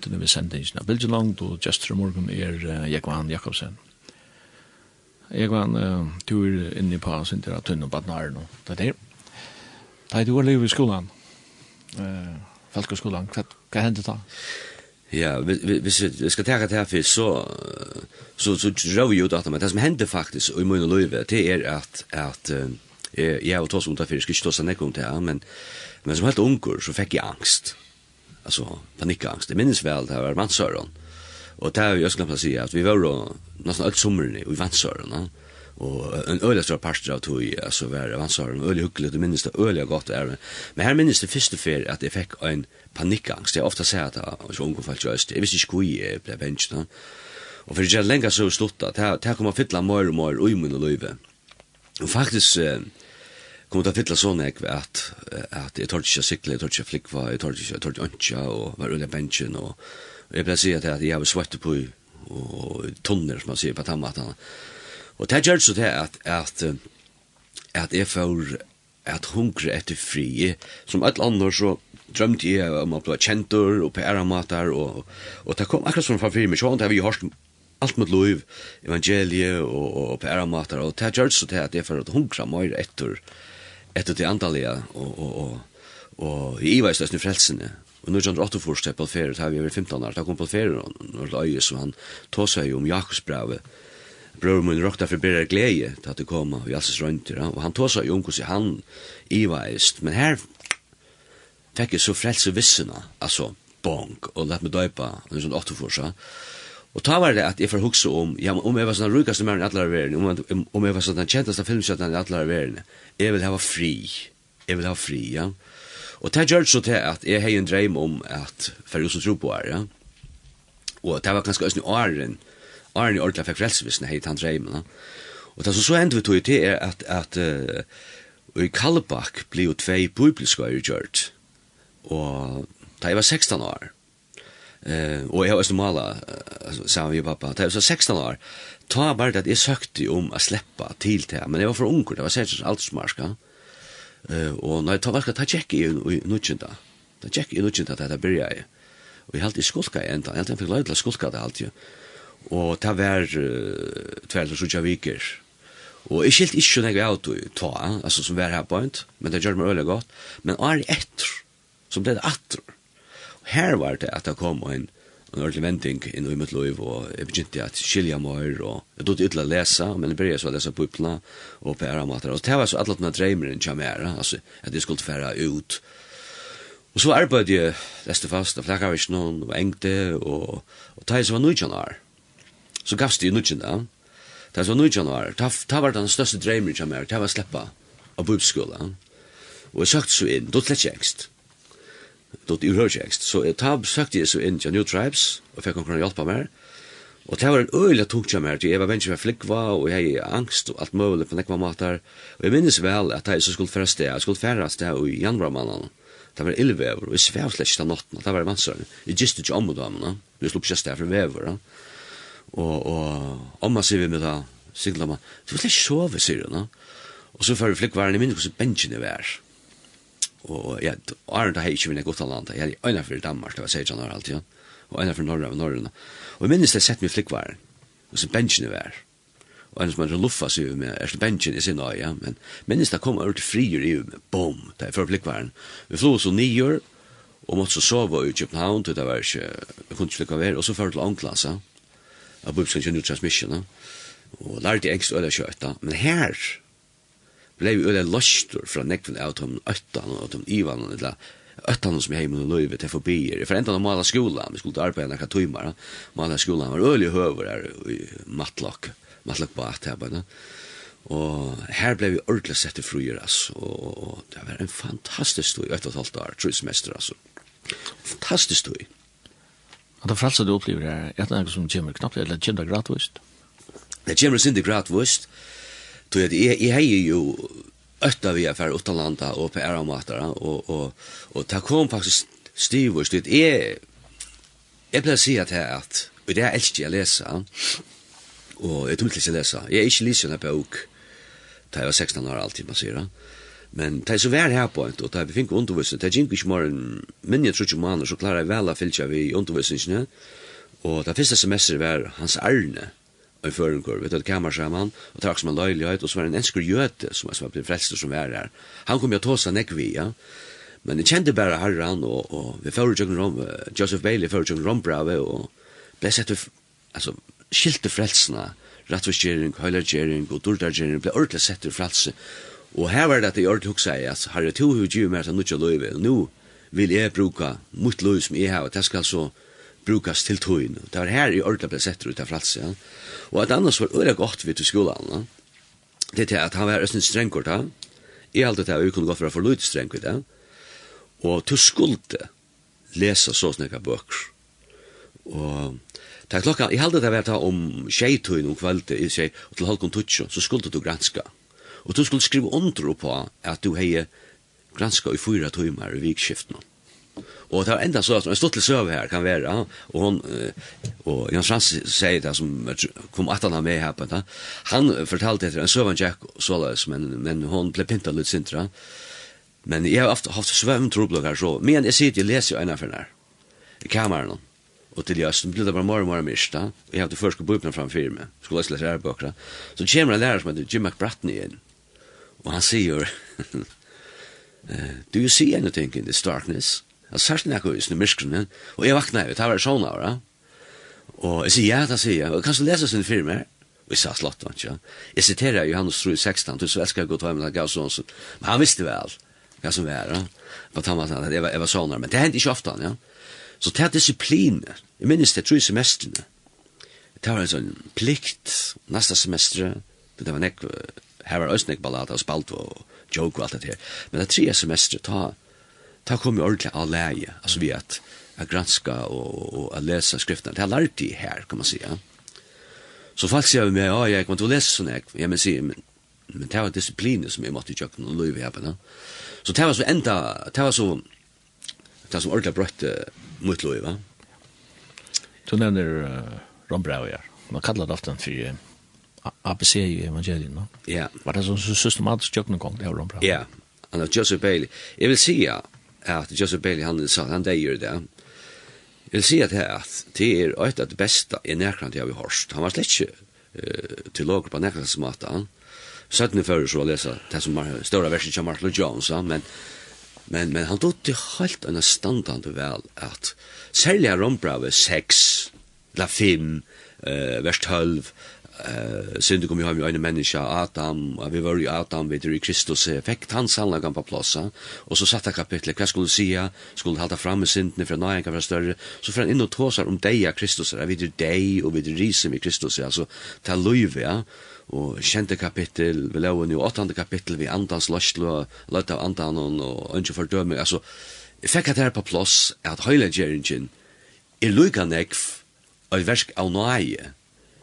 myndene ved sendingen av Bilgeland, og Jester Morgan er uh, Jekvan Jakobsen. Jekvan, uh, du er inne på sin til at hun og badnar nå, det er det. Da er du var liv i skolen, uh, Falkoskolen, hva, hva hendte da? Ja, hvis vi skal tenke det her så, så, så røver vi jo ut men det som hendte faktisk i min løyve, det er at, at uh, jeg og før, jeg skal ikke tås nekk om det, men, men som helt unger så fikk jeg angst alltså panikangst. Det minns väl det var Vansören. Och det här vi skulle kunna säga att vi var då nästan allt sommaren i Vansören. og en øyla stor parster av tog alltså var Vansören øyla hyggligt och minnes det øyla godt er, Men her minnes det første för at jeg fikk en panikangst. Jag ofta säger att jag så unge fallet just. jeg visste ikke hvor jeg ble vänster. Och og for är länge så stort det här kommer fylla mer og mer ui min og løyve, og faktisk, eh, kom det fylla sånn jeg at, at jeg tørte ikke å sikle, jeg tørte ikke flikva, jeg tørte ikke, jeg ikke og var under benchen og, og jeg ble sier at jeg var svett på og tonner, som man sier på tammatene. Og det gjør så det at, at, at jeg får at hungre etter fri. Som alle andre så drømte jeg om å bli kjentur og på æramater, og, og det kom akkurat som fra fri, men så har vi hørt allt mot lov, evangeliet og, og på æramater, og det gjør så det at jeg får at hungre mer etter etter til andalega, og, og, og, og i var i frelsene. Og når han åtte forstår på alferet, har vi over 15 år, da kom på ferie og når det løye, så han tog seg om Jakobsbrevet, bror min rokta for bedre glede til at det kom og Jalses rønter, og han tog seg om hvordan han iveist, men her fikk jeg så frelse vissene, altså bonk, og lett meg døypa, og en sånn åtteforsa, og ta var det at jeg får hukse om, ja, om jeg var sånn rukaste mer enn atler verden, om, om jeg var sånn den kjenteste filmskjøttene enn atler verden, jeg vil hava fri, jeg vil hava fri, ja. Og det gjør så til at jeg har en dreim om at for oss som tror på her, ja. Og det var ganske østene åren, åren i ordentlig fikk frelsevisen, jeg har en dreim, ja. Og det som så endte vi tog til er at, at uh, i Kallebakk blir jo tvei bibelskøyer gjørt, og da jeg var 16 år, Eh, uh, og jeg har også mala, uh, sa vi pappa, da jeg var 16 år, ta bare det at jeg søkte om å slippe til det, men jeg var for unger, det var sikkert alt som marska. Uh, og når jeg tar valgte, ta tjekk i nødgjenta. Ta tjekk i nødgjenta til det byrja jeg. Og jeg halte jeg skulka i enda, jeg halte jeg fikk løy til å skulka det alltid. Og ta vær uh, tverd og sutja viker. Og jeg skilt ikke når jeg var ute ta, altså som var her på en, men det gjør meg veldig godt. Men er etter, som ble det atter. Og her var det at det kom en, en ordentlig vending inn i mitt liv, og jeg begynte at skilja mer, og jeg dødde ytla lesa, men jeg begynte så å lese bøyplene og på æra mater, og det var så alle denne dreimeren kom her, altså, at jeg skulle fære ut. Og så arbeidde jeg, leste fast, og flakka vist noen, og engte, og, og det som var nødjanar, så gavst jeg nødjanar, det som var nødjanar, det var den største dreimeren kom her, det var å slippe av bøypskolen, og jeg søkte så inn, det var slett kjengst, dot i rörjäxt så jag tab sagt det så in till new tribes och fick kunna hjälpa mer och det var en öliga tungt jag mer till Eva Benjamin flick var och jag angst och allt möjligt på nekva matar och jag minns väl att jag så skulle färdas det jag skulle färdas det i januari månaden det var illväver och i svävslästa natten det var massor i just det om då men det slog just där för vever och och om man ser vi med det siglar man du vill sova ser du och så för flick var en minns benchen är og ja, Arne da hei ikke vinne godt land, jeg er øyne for Danmark, det var 16 år alltid, og øyne for Norge og Norge, og jeg minnes det sett meg flikkvaren, og så bensjene var, og en som hadde luffa seg med, er så benchen i sin øye, ja, men minnes det kom ut frier i med, bom, det er for flikkvaren, vi flå så nyer, og måtte så sove i København, det var ikke, jeg kunne ikke flikka og så førte til Anklasa, av Bubskan Junior Transmission, og lærte jeg engst øyne kjøtta, men her, blei øyla løstur från nekven av de öttan och de ivan eller öttan som jag och löjve till förbier. För ända de mala skolan, vi skulle arbeta några timmar. Mala skolan var öle höver där i matlock matlock på att här bara. Och här blev vi ordentligt sett i fruer. Och, det var en fantastisk stoj, ett och ett halvt år, tre semester alltså. Fantastisk stoj. Och det frälsa du upplever är det något som kommer knappt, eller kommer det gratis? Det kommer inte gratis, Tog jeg, jeg, jeg heier jo ötta vi affär utan och på era och och och ta kom faktiskt stivust det är är placerat här att och det är älskar jag läsa och jag tror inte jag läsa jag är inte lyssna på och ta var 16 år alltid man säger men ta så väl här på inte och ta vi fick undervisning Det gick inte mer än men jag tror inte man så klarar väl att fylla vi undervisningen. Och det första semester var hans Arne i førengård, vet du, kamer sammen, og takk som en løylighet, og så var det en ensker gjøte som var blitt frelster som var her. Han kom jo til seg nekvi, ja. Men jeg kjente bare herran, og, og vi fører tjøkken rom, Joseph Bailey fører tjøkken rombrave, og ble sett, altså, skilte frelsene, rettforskjering, høylergjering, og dordargjering, ble ordentlig sett til frelse. Og her var det at jeg ordentlig hukk seg, at herre to hukk givet mer til nødja løyve, og nå vil jeg bruka mot løyve som jeg har, og det skal så, brukas til tøyen. Det var her i Ørla ble sett ut av fralse. Ja. Og at annars var øyla godt vidt i skolan. Ja. Det er til at han var østens strengkort. Ja. Jeg halte til at vi kunne gått for å få lyd strengkort. Ja. Og til skulde lesa så snakka bøker. Og ta klokka, jeg halte til at om tjeitøyen om kveldet i tjei, og til halvkon tutsjo, så skulde du granska. Og du skulle skrive under på at du hei granska i fyra tøymar i vikskiftene. Og det var enda så at en stått til søve her kan være, og hon og Jan Frans sier det som kom at han med her på det. Han fortalte etter en server Jack såleis, men men hon ble pintad litt sintra. Men jeg har haft haft troblok her så men jeg sier at jeg leser jo ena för her, i kameran og til jag som blir det bara mer og mer mist och jag hade først gå upp när framför mig skulle lese lära bøkene, så kommer en lærer som heter Jim McBratney inn, og han sier, do you see anything in this darkness? Jeg sørst nekko i snimmiskene, og jeg vakna jo, det var sånn av, og jeg sier ja, det sier jeg, og kan du lese sin her? og jeg sa slott, ja. Jeg siterer Johannes 3, 16, du så elsker jeg godt hva, men han gav sånn, men han visste vel, hva som var, ja. på tammasen, at jeg var, var sånn, men det hendte ikke ofte, ja. Så det er disipline, jeg minnes det, tror jeg semestrene, det var en sånn plikt, neste semester, det var nek, her var østnek ballata, og spalt og joke og alt det her, men det tre semestre, ta, ta kom jo ordentlig av leie, altså vi at at granska og, og at lesa skriftene. Det har lært de her, kan man säga. Så folk sier jo meg, ja, jeg kan ikke lese sånn, jeg, jeg men sier, men, men det var disiplin som jeg måtte i kjøkken og løyve her på det. Så det var så enda, det var så, det var så ordentlig brøtt uh, mot løyve. Du nevner uh, Rombrau her, man kallar det often for uh, ABC i evangelien, no? Ja. Var det sånn systematisk kjøkkenekong, det var Rombrau? Ja, han er Joseph Bailey. Jeg vil si, ja, at Joseph Bailey han sa han det gjør det. Jeg vil si at det er det er et av det beste i nærkant jeg har hørt. Han var slett ikke uh, til lager på nærkant som at han. Søttene før så lesa det som var større verset av Martin Jones, men, men, men han tog til helt en standande vel at særlig rombrave 6, la 5, uh, vers 12, eh synd kom ju hem ju en människa Adam. Och vi var ju Adam vet du Kristus effekt han sannligen på platsen och så satte kapitlet vad skulle säga? Skulle hålla fram med synden för nej kan vara större? Så för en in och tåsar om dig Kristus. Är vi det dig och vid risen med Kristus alltså ta löve ja. Og kjente kapittel, vi lå i åttande kapittel, vi andans løslo, løtt av andan og ønske fordøming, altså, jeg fikk at her på plass at høylegjeringen er lykka nekv og versk av nøye,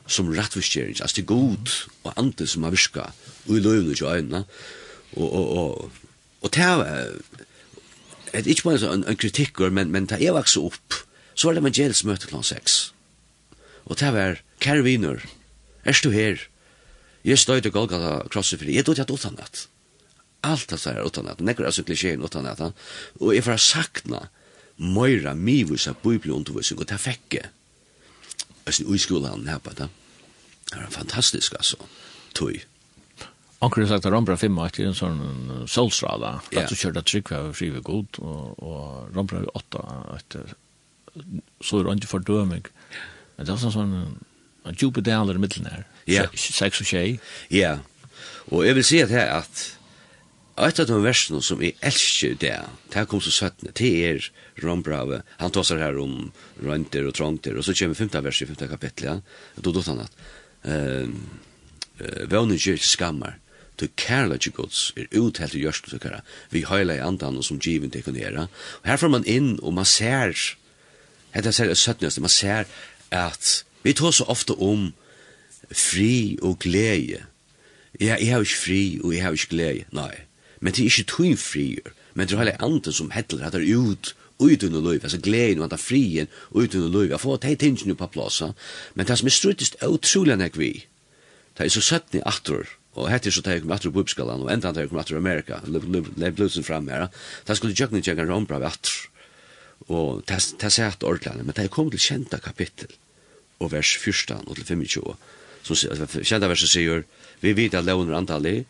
som rattviskjering, altså til god og ante som har virka og i løyvn og øynene, og, og, og, og det er, det er ikke bare en, en kritikker, men, men det er vokset opp, så var det evangelisk møte klant 6, og det var, kære viner, er du her? Jeg støy til Golgata krosset for jeg død jeg utan at, alt det er utan at, nekker altså klisjeen utan at, og jeg får sakna, Moira, Mivus, Bibelundervisning, og det fikk jeg, Østen i skolen her på det. Det var fantastisk, altså. Tøy. Anker har sagt at Rombra 5 er en sånn solstrala. Ja. At du kjørte trygg var frive god, og, og Rombra 8 etter så er det ikke fordøming. Men det er sånn sånn en djupe daler i middelen her. Ja. Seks og tjei. Ja. Og jeg vil si at her at Et av de versene som jeg elsker det, det kom så søttene, det er Rombrave, han tar seg her om rønter og tronter, og så kommer femte vers i femte kapitlet, og da dotter han at uh, Vånen gjør skammer, du ikke gods er uthelt i gjørst og vi høyla i andan og som given til kunne Og her får man inn, og man ser, dette ser det søttneste, man ser at vi tar så ofte om fri og glede, Ja, jeg har ikke fri, og jeg har ikke glede. Nei, men det er ikke tog frier, men det er hele andre som hettler at det er ut ut under løyv, altså gleden og at det er frien ut under løyv, jeg får de tingene på plåsa, men det som er struttest er utrolig nek vi, det er så søtt i atter, og hette så tar jeg kom atter på Uppskalan, og enda tar jeg kom atter Amerika, lev blodsen fram her, det skulle jøkken ikke en rombra ved atter, og det er sett ordentlig, men det er kommet til kjenta kapittel, og vers 14 og til 25, som kjenta verset sier, vi vet at lovner antallet,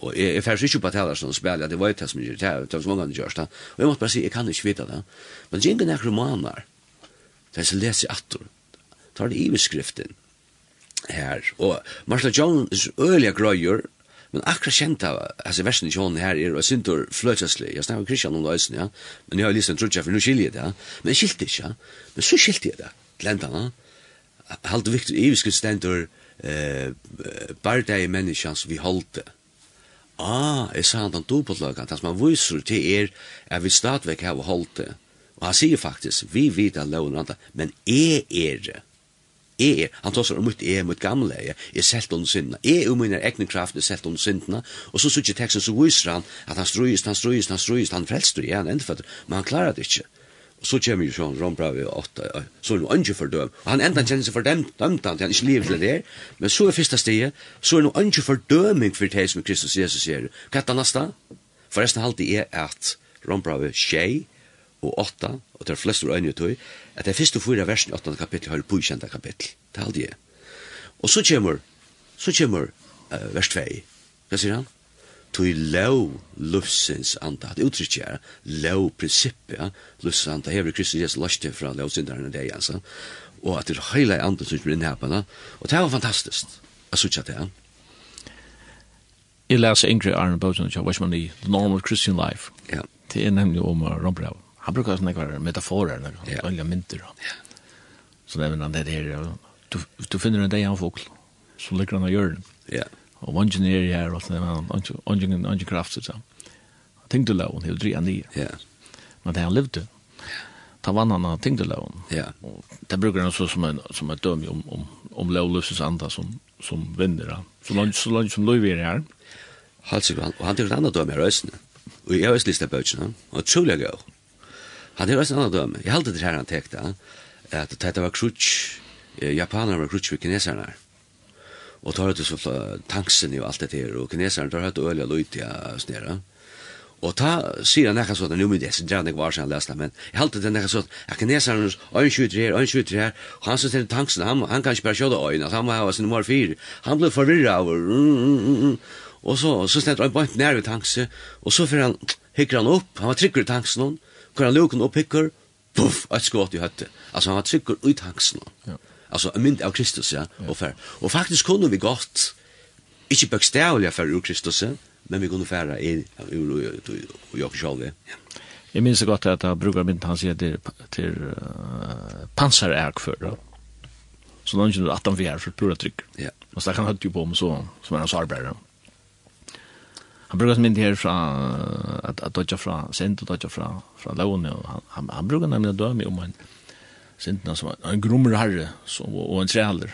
Og jeg, jeg færs ikke på talersen og spiller, det var jo det som gjør, det det var så mange andre gjørs da. Og jeg måtte bare si, jeg kan ikke vite det. Men det er ingen romaner, det er så leser atter, tar det i beskriften her. Og Marshall Jones øyelige grøyer, men akkurat kjent av, altså versen i kjønnen her er, og jeg syntur fløtjøslig, jeg snakker Kristian om det øysen, ja, men jeg har lyst til en trutja, for nå skiljer jeg det, men jeg skilte ikke, ja. men så skilte jeg det, glendene, Halt viktig i iveskrift stendur, eh, bare det er menneskene som vi holdt det, ah, jeg sa han den dobbeltløkken, det som han viser til er, er vi stadigvæk har holdt det. Og han sier faktisk, vi vet at loven andre, men jeg er det. Jeg er, han tar seg om mitt jeg, mot gamle jeg, er selt under syndene. Jeg er min egne kraft, jeg selt under syndene. Og så sier teksten, så viser han at han strøyest, han strøyest, han strøyest, han frelster, igjen, han endfatter, men han klarer det ikke. Og så kommer jo sånn Rombravi 8, så er noe ønske for døm. Og han enda kjenner seg for dem, dømt han, han ikke lever til det. Men så er første stedet, så er noe ønske for døming for det som Kristus Jesus sier. Hva er det neste? Forresten alltid er at Rombravi 6 og 8, og det er flest ord øyne utøy, at det er første fyra versen i 8. kapittel har påkjenta kapittel. Det er alltid er. Og så kommer, så kommer uh, vers 2. Hva sier han? tui lov lufsins anda, at uttrykje er lov prinsippet, ja, lufsins anda, hever Kristus Jesus løste fra lovsindaren og deg, altså, og at det er heila i anden som blir innhæpana, og det var fantastisk, jeg sutja det, ja. Jeg leser Ingrid Arne Bøtjen, jeg vet man i The Normal Christian Life, ja. det er nemlig om Rombrev. han brukar sånne kvar metaforer, ja. øyla mynter, ja. så nevner han det her, du, du finner en dag han fokl, så ligger han av hjørnet, ja, ja og vangen er i her, og vangen er kraft, så. Han tenkte la hun, helt dria nye. Ja. Men det han levde, ta vann han av tyngdelagen. Ja. Og det brukar han så som en, som en døm om, om, om lovløses anda som, som vinner. Så langt, så langt som lov er her. Halt sig, han, og han tykker andre døm her øsene. Og jeg har også listet bøtjene, og trolig gøy. Han tykker også andre døm. Jeg halte det her han tekte, at det var krutsk, japaner var krutsk ved kineserne her. Og tar det så tanksen og alt det her, og kineserne tar høyt og øl løyt, ja, snera. Og ta, sier han nekka sånn, nu min desi, drar han ikke var seg han lesna, men jeg halte det nekka sånn, ja, kineserne, øyn skjuter her, øyn skjuter her, og han som tenner tanksen, han, han kan ikke bare sjåda øyn, at han må hava sin nummer fyr, han ble forvirra av, mm, mm, mm, mm. og så, så stendt han bant nær ved tanksen, og så fyrir han, hikker han opp, han var trykker i tanksen, hvor han lukken opp hikker, puff, et skått i høtte, altså han var trykker i tanksen. Ja altså en mynd av Kristus, ja, og fer. Og faktisk kunne vi godt, ikke bøkstavlig fer ur Kristus, men vi kunne færa i Jakob Kjolvi. Ja. Jeg minns så godt at han bruker mynd, han sier til, til uh, panserærk før, ja. Så langt att han vi er for pura trygg. Ja. Og så kan han høyt jo på om så, som er hans arbeidere. Han brukar mynd her fra, at, at dodja fra, sent og dodja fra, fra laune, og han, han, han brukar nemlig døme om han, sintna som var en grummer herre som, og en trealer.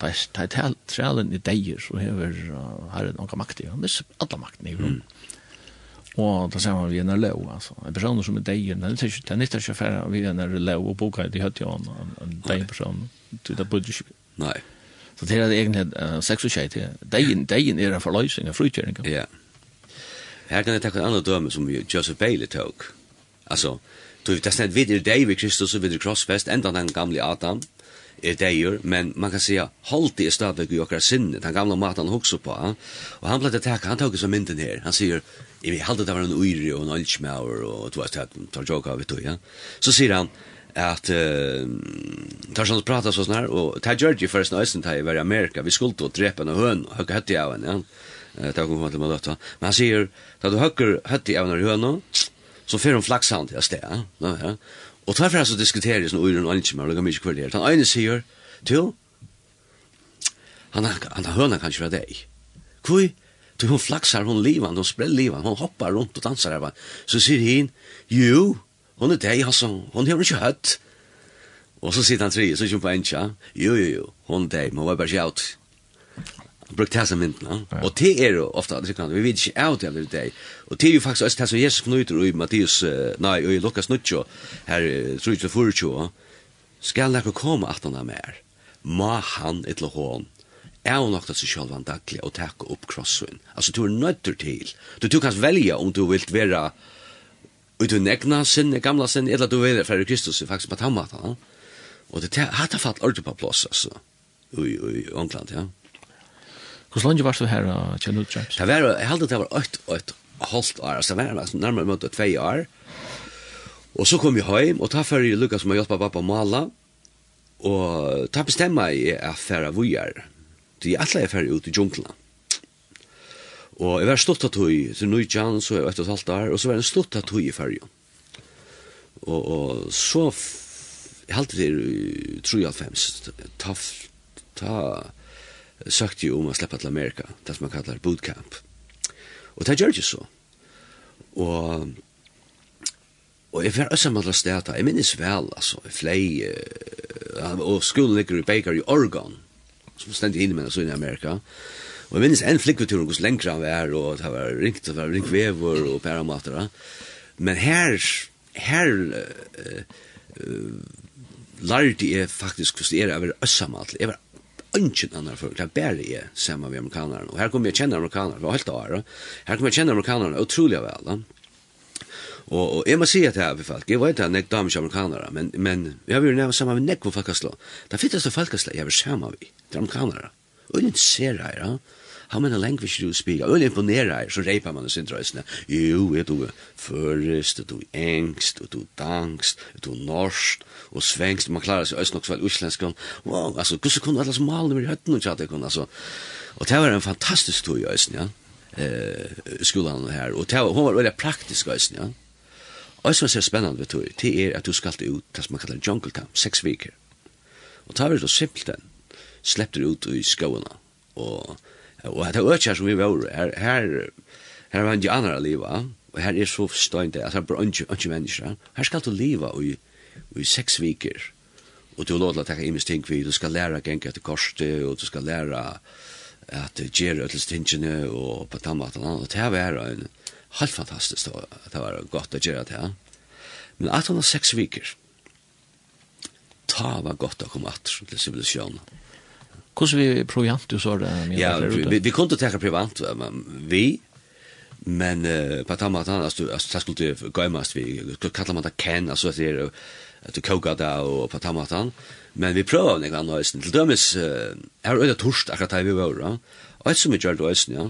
Da er trealen i deier, så hever uh, herren noen makt i. Han visser alle makten i grunn. Og da ser man vi en lov, altså. En person som er deier, den er ikke den er ikke færre vi en lov og boka i høtt jo en deier person. Du, det burde ikke. Nei. Så det er egentlig uh, sex og skjeit. Deien, deien er en forløsning, en frutgjøring. Ja. Her kan jeg takke en annen døme som Joseph Bailey tok. Altså, Du vet, det testar vid er deg vi Kristus og vid er krossfest, enda den gamle Adam er deir, men man kan säga halt i stadig i okkar sinne, den gamla matan han hokser på, og han blei teka, han tåg som mynden her, han sier, jeg halte det var en uiri og en oldsmauer, og du vet, han tar joka av ja. Så sier han, at uh, tar sånn prata så sånn her, og tar Georgi forresten øysen tar jeg var i Amerika, vi skulle til å drepe og høn, og høyke høtti av henne, ja, det var kommet til meg løtta, men han sier, da du høkker høtti av henne høn, så fer hon flaxan til sted. Ja, ja. Og tar fer så diskuterer sånn uren og ikke mer, lukka mye kvarter. Han ene sier, til, han han har høna kanskje fra deg. Kui, du hon flaxar, hon livan, hon sprell livan, hon hoppar rundt og dansar her. Så sier hin, jo, hon er deg, altså, hon har ikke høtt. Og så sitter han tre, så kjumpa encha, jo, jo, jo, hon er deg, men hon var bare kjaut brukt det som mynden. Ja. Og det er jo ofte alle sikkerne. Vi vet ikke av det alle det. Og det er jo faktisk også det som Jesus knyter i Mattias, nei, og i Lukas 9, her 3-4, skal dere komme at han er mer. Må han et eller lahån. Er hun nok til seg selv en daglig og takke opp krossen. Altså, du er nødder til. Du, du kan velge om du vil være ut og negna sinne, gamla sinne, eller du vil være Kristus, faktisk, på tammata. Og det hatt har fatt ordentlig på plass, altså, i England, ja. Hvor lenge var du her, Kjell Utreps? Det var, jeg held det var 8 og et halvt år, altså det var nærmere mot 2 år. Og så kom jeg hjem, og ta før jeg lukket som har hjulpet pappa å male, og ta bestemmer jeg at færre vujer. De er alle færre ut i djunglene. Og jeg var stått av tog til Nujjan, så jeg var et og et halvt år, og så var jeg stått av tog i færre. Og, og så jeg halte i 3,5, ta, ta, sagt jo om å slippe til Amerika, det som man kallar bootcamp. Og det gjør ju så. Og, Og jeg var også med å steta, jeg minnes vel, altså, jeg flei, uh, og skolen ligger i Baker i Oregon, som stendt inn med så i Amerika, og jeg minnes en flikvetur hos lengre han var, og det var ringt, det var ringt vever og pæramater, men her, her, uh, uh, lærte jeg faktisk hvordan det er, jeg var øssamall, jeg var ingen annan folk, det er bare jeg sammen med amerikanerne. Og her kommer jeg kjenne amerikanerne, Det var helt år. Her kommer jeg kjenne amerikanerne utrolig vel. Da. Og, og jeg må si at jeg, folk, jeg vet at jeg er damer amerikanere, men, men jeg vil nevne sammen med nekko folkeslag. Det finnes det folkaslå jeg vil sammen med, det er amerikanere. Og jeg ser her, ja how many language do you speak? Og imponera så reipar man sin drøysene. Jo, er du først, er du engst, er du dangst, er du norsk, og svengst, man klarar seg öst nok väl uslensk, wow, altså, gusse kunne alle som malene i høtten og tjatt, altså. Og det var en fantastisk tog i østen, ja, eh, skolan her, og det var, hun var veldig praktisk østen, ja. Og så er spennende, vet du, det er at du skal ut, det som man kallar jungle camp, seks viker. Og det var så simpelt den, ut i skåna. og Og at det økja som vi var, her, her, her var ikke andre liva, og her er så forstående, at her er bare ikke mennesker. Her skal du liva i, i seks viker, og du låter takka imes ting vi, du skal læra genka etter korset, og du skal læra at gjøre til stingene, og på tammatan, og det var en helt fantastisk, det var godt å gjøre det. Men at han har seks viker, ta var godt å komme at til sivilisjonen. Hvordan vi proviant du så det? Ja, vi, vi kunde teka proviant, vi, men uh, på tamma tanna, altså, altså, det skulle gøymast, vi kallar man det ken, altså, det er at du koka det og på tamma tanna, men vi prøver nek anna høysen, til dømes, uh, her er øyda torst akkurat her vi var, ja, og et som vi gjør det høysen, ja,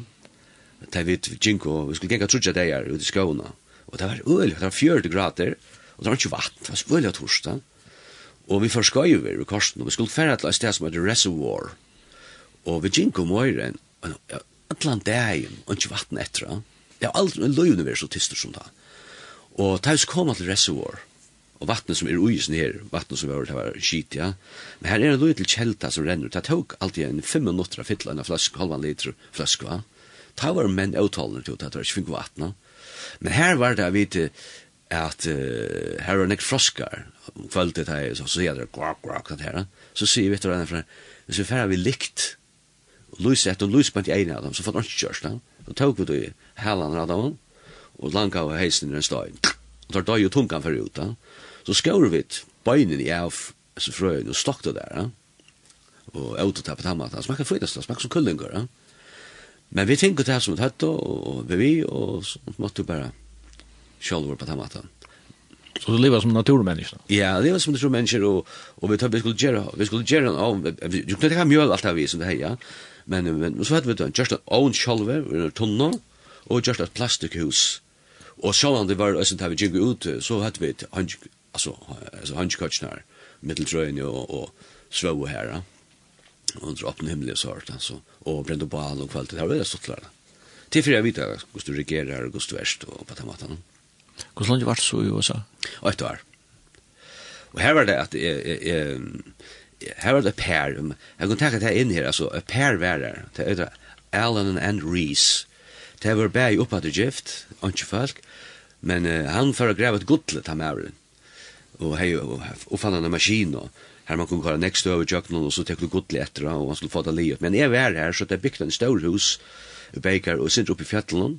det vi jinko vi skulle genga trutja deir ut i skåna, og det var øyla, det var 40 grader, og det var ikke vatt, det var øyla torst, ja, Og vi forskøyver i korsen, og vi skulle fære til et sted som heter Reservoir. Og vi gikk om øyren, atlan dagen, og ikke vatten etter. Det er aldri en løyvende vi er så tyster som det. Og taus kom til Reservoir, og vattnet som er uisen her, vattnet som er det var skit, ja. Men her er en løy til kjelta som renner, det tok alltid en fem minutter av fytla en flask, halvan liter flask, va? Ta var menn avtalene til at det var ikke fink vattnet. Men her var det, jeg vet, at uh, her er nek froskar kvöldet her, så sier det kvak kvak det her, så sier vi etter henne hvis vi færre vi likt, og lys etter og lys på en ene av dem, så fant han ikke kjørst, og tåk vi det i helan av dem, og langa av heisen i den støyen, og tar døy og tungan fyrir ut, da så skår vi bøynen i av frøyen og stokk det der, og åter tappet ham at han smakker fyrtast, han smakker som kullingur, men vi tenker det her som et høtt, og vi vi, og så måtte vi bare själva på tamatan. Så du lever som naturmenneske? Ja, det lever som naturmänniska og, og vi tar, vi skulle gjøre, vi skulle gjøre, og vi kunne ikke ha mjøl alt av vi som det här, ja. Men, men så hadde vi det, just en own själva, en tunna, og just ett plastikhus. og själva det var, alltså, där vi gikk ut, så hadde vi et hansk, altså, altså handskottsnär, mitteltröjning og, og svøv her, ja. Og dra öppen himmel och sort, altså. Og brände på all og kvalitet, det var veldig stått lärarna. Til fyrir jeg vet hvordan du regerer och hur du värst og på den måten. Mm. Hvordan lenge var det så i USA? Og et år. Og her var det at jeg, jeg, jeg, her var det Per, jeg kunne tenke det inn her, altså, Per var der, det er det, Alan and Reese, det var bare oppe til gift, ikke folk, men uh, han for å greve et godlet, av er og hei, og, og fann han en maskin, og her man kunne kalla nekst over jøkkenen, og så tekte du godlet etter, og han skulle få det livet. Men jeg var her, så det er bygd en stor hus, Beikar, og sitter oppe i fjettelen,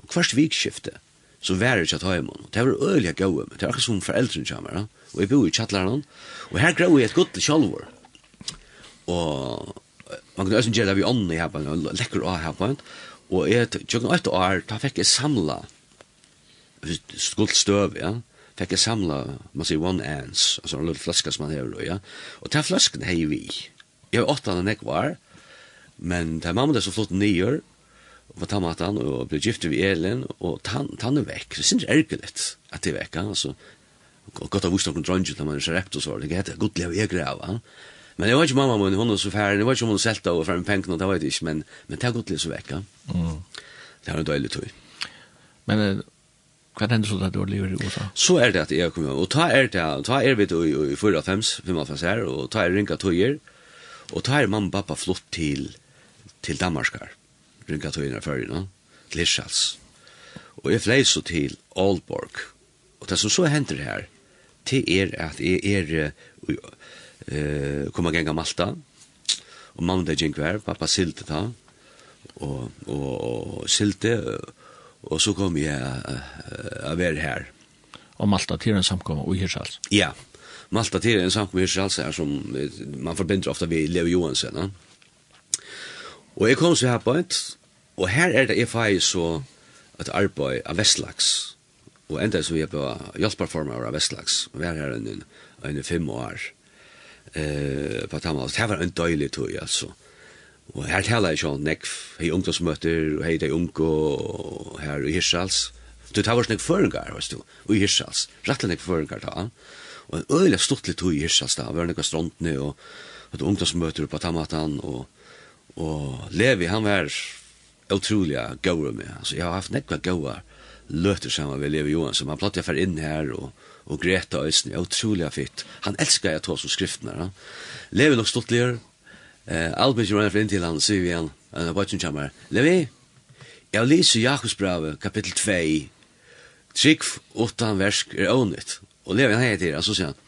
og hverst vikskiftet, som var ikke at høymon. Det var øyelig gøy, men det var akkurat som foreldren kommer. Og jeg bor i kjattlaren, og her grøy jeg et godt kjolvor. Og man kunne også gjøre det vi ånden i her, lekker av her, og jeg tjøkken et år, da fikk jeg samla skuldstøv, ja, fikk jeg samla, man sier one ants, altså en lille flaske som man hever, ja, og ta flasken hei vi. Jeg var åtta når jeg var, men det er mamma det som flott nyer, på tamatan og ble gifte vi Elin, og tann, tann er vekk. Det synes jeg er at det er vekk, altså. og Godt av vust noen dronje når man er så rept og så, det heter godt av jeg av. Men det var ikke mamma min, hun er så færre, det var ikke om hun selta og frem penken, det var det ikke, men, men det er godt godlig så vekk, Mm. Det er en døylig tøy. Men Hva hender så at du lever i USA? Så er det at jeg kommer, og ta er det, ta er vi i 4-5, 5-5 her, og ta er ringa tøyer, og ta er mamma og pappa flott til, til Danmarkar bringa tøyna førjena, til Hirschals. Og jeg flei så til Aalborg. Og det som så hender her, det er at jeg er uh, kommer genga Malta, og mandag gikk hver, pappa silte ta, og, og, og silte, og så kom jeg uh, å være her. Og Malta til en samkom i Hirschals? Ja, Malta til en samkommer i Hirschals, som man forbinder ofta vi Leo Johansen, ja. Og jeg kom så her på et, og her er det jeg fag så et arbeid av Vestlaks. Og enda så jeg på hjelperformer av Vestlaks, og vi er her en, en fem år eh, på Tamas. Det var en døylig tog, altså. Og her taler jeg sånn nekv, hei ungdomsmøter, hei de unge, og her i Hirschals. Du tar vår snakk føringar, veist du, og i Hirschals. Rattelig nekv føringar, da. Og en øyla stortlig tog i Hirschals, da. Vi var nekva strontene, og et ungdomsmøter på Tamatan, og Og Levi, han var utrolig gøyre med. Altså, jeg har haft nekva gøyre løter sammen med Levi Johansson. Han platt jeg fer inn her, og, og Greta Øysten, jeg er utrolig fitt. Han elskar jeg tås om skriftene. Levi nok stått lir. Eh, Albert Joran inn til han, sier vi igjen. han er bare kommer. Levi, jeg lyser Jakobsbrevet, kapittel 2, Trygg åttan versk er ånytt. Og Levi han heter, så sier han,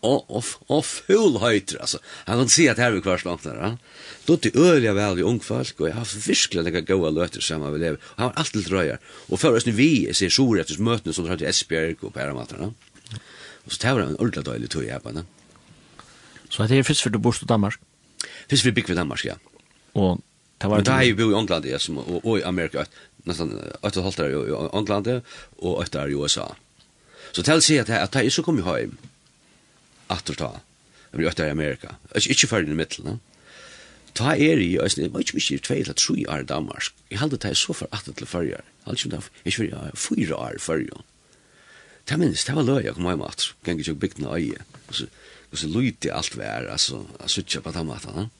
och och full höjter alltså. Han kan se att här vi kvar slant där. Ja? Då till öliga väl i ung folk och jag har verkligen några goda löter samma vi lever. Han var alltid dröjar. Och förrest nu vi ser sor efter möten som drar till Esbjerg och på Äramatarna. Och så tar han en ordentlig dålig tog i den Så det är först för du bor i Danmark? Först för bygg vid Danmark, ja. Och det var... Men det här är ju bo i England ja, som, och, i Amerika. Nästan ett och ett halvt år i England och ett år i USA. Så det här att jag så kommer hem atterta, vi er i Amerika, Jag inte för i mitten, no? ta er i, jeg var ikke mye tvei eller tre år i Danmark. Jeg halde det så for atter til førre. Jeg halde ikke det var fyra år førre. Det minnes, det var løy jeg kom hjem at, gengge ikke bygden av øye. Og så lydde alt vær, altså, jeg suttet på tannmaten.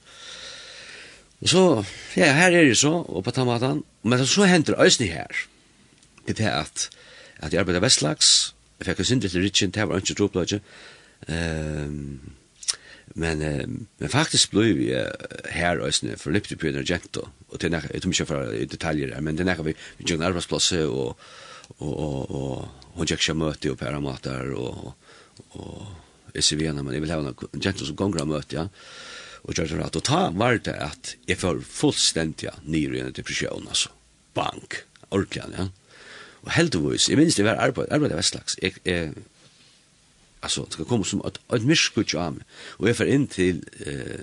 Og så, ja, her er det så, og på tannmaten. Men så hender øyne her. Det er at, at jeg arbeider vestlags, jeg fikk en synder til Ritchen, det var ikke dropløyde, Ehm men men faktiskt blev vi här ösne för Liptipioner Gento. Och det är inte mycket i detaljer men det är vi vi gjorde arbetsplatser och och och och och jag ska möta upp här matar och och SCV men man vill ha en Gento som gånger möte ja. Och jag tror att ta var det att jag får fullständigt ja ner i en depression alltså bank. Ordentligt ja. Och helt vis i minst det var arbete arbete var slags jag alltså det ska komma som ett ett myskut jam och jag för in till eh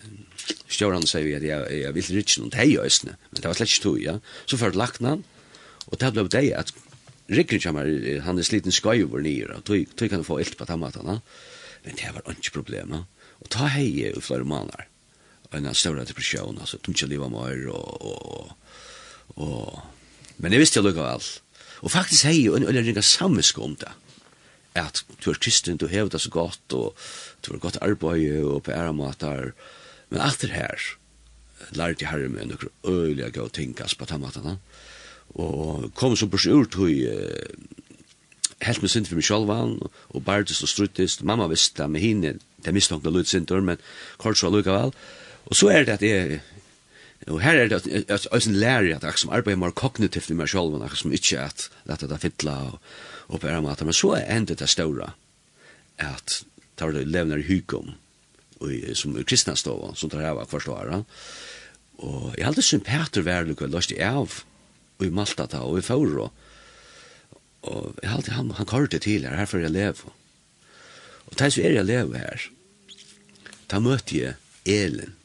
stjärnan säger jag jag vill rich och hej ösne men det var släkt stå ja. Så för lacknan och det blev det att Rickard jamar han är sliten skoj över ner och tog tog kan få ett på tomaterna men det var inte problem och ta hej och flera månader. En stor depression alltså tog jag leva mer och och och men det visste jag lukka allt. Och faktiskt hej, en eller ringa samvisk om det at du er kristen, du hever det så godt, og du har godt arbeid og på ære måter. Men alt det her, lærte jeg herre med noen øyelige gode ting, på den måten. Og kom som bors ur til helt med synd for meg selv, og bærtist og struttest. Mamma visste det med henne, det mistankte lød synder, men kort så lukkevel. Og så er det at jeg, Og her er det at jeg lærer at jeg som arbeider mer kognitivt med meg selv, at jeg som ikke at dette er fittla og og på en måte. Men så er endet det større at tar det levner i hykom som er kristna stål som tar av hver stål og jeg hadde sympater værlig og løst i av og i Malta ta og i Fauro. Og jeg hadde han, han kartet til her her for jeg lever og til så er jeg lever her ta møtte jeg Elin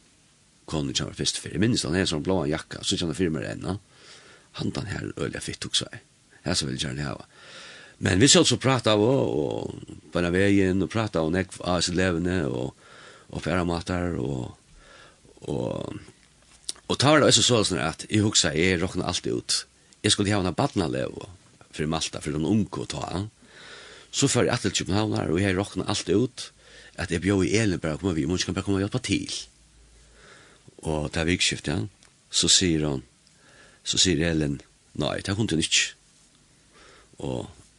konen som var først for jeg minnes han er sånn blå jakka så kjenner firmer ennå han den her øl jeg fikk tok seg. Her så vil jeg gjerne hava Men vi så så prata av og på den vägen och prata om nek av sitt levne och och färra matar och och och tar det också så sån att i huxa är rockna allt ut. Jag skulle ha en barna lev för Malta för de unga ta. Så för att till Köpenhamn och jag rockna allt ut att jag bjöd i elen och kommer vi måste komma och hjälpa till. Och där vi ja. så säger hon så säger Ellen nej, det kunde inte. Och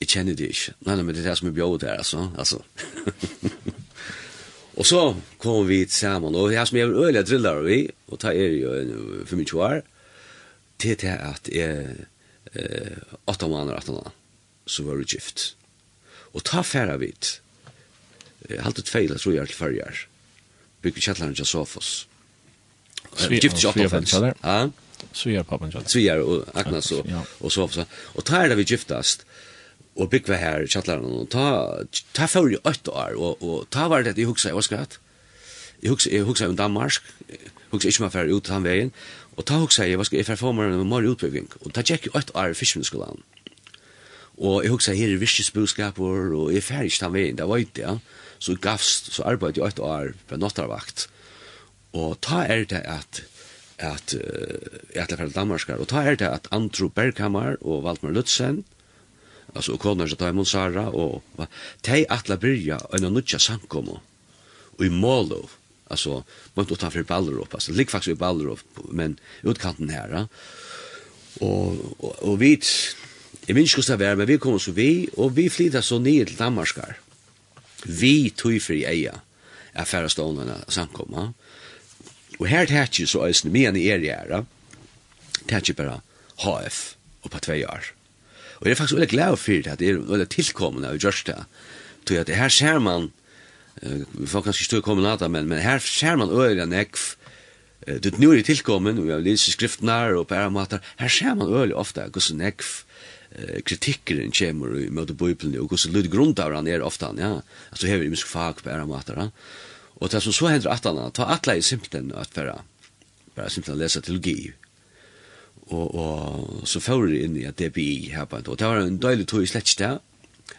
Jeg kjenner det ikke. Nei, nei, men det er det som er bjød her, altså. altså. og så kom vi sammen, og det her som jeg øyelig driller vi, og ta er jo for mye år, til det at jeg, eh, åtte måneder, åtte måneder, så var det gift. Og ta færa vidt, halte feil, jeg tror jeg er til førjer, bygde kjettleren til Sofos. Gift ikke åtte måneder. Ja, Svigar pappan Svigar og Agnes og, og så. Og tar det vi giftast, og byggva her i kjattlæren og ta, ta fyrir jo åtte år og, og ta var det jeg hugsa var skratt, jeg hugsa, jeg hugsa om Danmark jeg hugsa ikke mer fyrir ut den veien og ta hugsa jeg, hva skal jeg fyrir meg en mer utbygging og ta tjekk i åtte år i fiskvinneskolan og jeg hugsa her i virkesbudskapur og jeg fyrir ikke den veien, det var ikke ja. så jeg gavst, så arbeid jeg åtte år på nattarvakt og ta er det at at uh, jeg er til Danmarskar og ta er det at Andrew Berghammer og Valdmar Lutzen alltså och konar så tar man Sara och tej atla byrja en nutja sankomo. och i Molov alltså man ta för upp, alltså lik faktiskt i Ballerop men utkanten här och och, och vi Jeg minns ikke det men vi kom så vi, og vi flyttet så ned til Danmarkar. Vi tog fri eia, er færre stående samkomma. Og her tæt jo så øyne, men i er gjerne, tæt jo HF og på tvei år. Og jeg er faktisk veldig glad for det, at det er veldig tilkommende av Gjørsta. Så at her ser man, uh, vi får kanskje stå i kommunata, men, men her ser man øyre nekv, uh, det nu er det tilkommen, og jeg leser skriftene og på ære måter, her ser man øyre ofte, hvordan nekv uh, kritikkeren kommer i møte bøyplene, og hvordan lyd grunnt av han er ofte, ja, at du hever i musk fag på ære måter, ja. Og det som så hender at han, ta atle i simpelthen at bare, bare simpelthen lese teologi, og, og så får jeg inn i at DBI her på en tog. Det var en døylig tog i slett sted.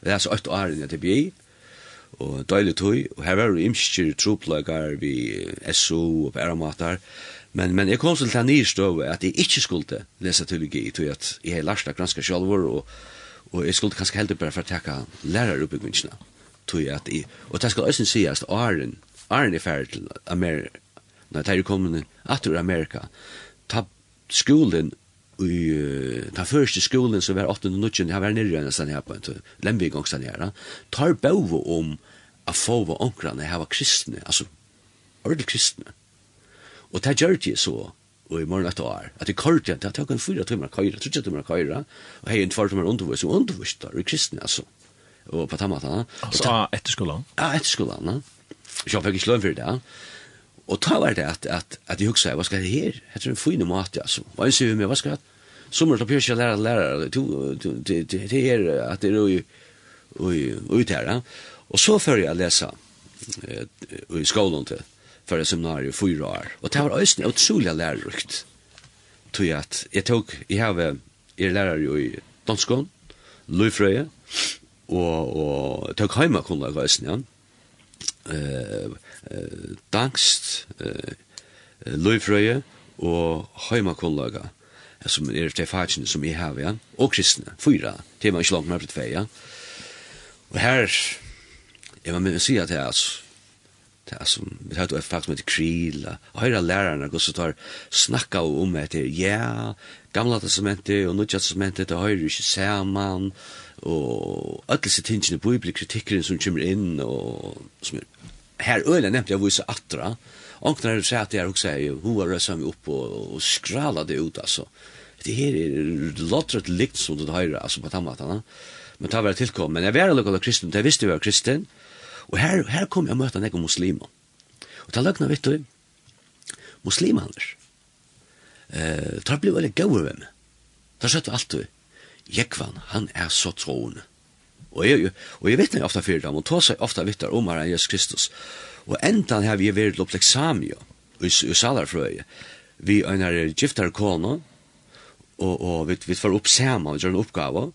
Det er så åtte år inn i DBI, og døylig tog. Og her var det imskjer troplager vi SO og på æramater. Men, men jeg kom til den nye støve at jeg ikke skulle lese teologi, tog at jeg har lært av granska sjalvor, og, og jeg skulle kanskje heldig bare for å takke læreruppbyggingene. Tog at jeg, og det skal også sies at Arjen, Arjen er ferdig til Amerika, når jeg er kommet til Amerika, ta skolen i ta første skolen som var 8. og 9. Jeg var nere enn sånn her på en lembig gang sånn her. Tar bøve om a få hva omkrene her var kristne, altså ordentlig kristne. Og det gjør det så, og i morgen etter år, at i kort igjen, det tok en fyra timer køyre, tre timer køyre, og hei en tvær timer undervis, og undervis der, i kristne, altså. Og på tammata. Altså, etter skolan? Ja, etter skolan, ja. Jeg fikk ikke lønn for det, ja. Og ta var det at, at, at jeg husker, hva skal jeg her? Jeg tror en fine mat, altså. så. Hva sier vi med, hva skal jeg? Sommer til pjørsja lærer lærer, det er at det er ut her, ja. Og så før jeg lesa i skolen til, før jeg seminariet, fyra år. Og det var øyne utrolig lærerikt. Tog at jeg tok, jeg har, jeg lærer jo i Donskån, løyfrøye, og, og tok heima heimakunnlag også, ja. Uh, eh, dangst, eh, løyfrøye og heimakollaga, som er de fagene som jeg har, ja, og kristne, fyra, til man ikke langt mer på ja. Og her, jeg var med å si at jeg, altså, det er som, vi har et faktisk med kril og høyre lærerne går så tar snakka om etter, ja, gamla testamentet og nødja testamentet, det høyre ikke saman, og alle disse tingene, bibelkritikkeren som kommer inn, og som er här ölen nämnde jag vissa attra. Och när du säger att jag också är ju hur rör sig upp och, och skralade ut alltså. Det här är lottret likt som det här alltså på tammatarna. Men ta väl tillkom men jag var lokal kristen, det visste jag var kristen. Och här här kom jag möta några muslimer. Och ta lögna vet du. Muslimer Eh, tar blev väl goda vem. Där satt allt du. Jekvan, han är så troende. Og jeg, og jeg vet ikke ofte fyrir dem, og tås seg ofte vittar om herren Jesus Kristus. Og enda har vi vært opp leksamio, i, i salarfrøye, vi er en giftar kone, og, og vi, vi får opp sammen, vi gjør en oppgave,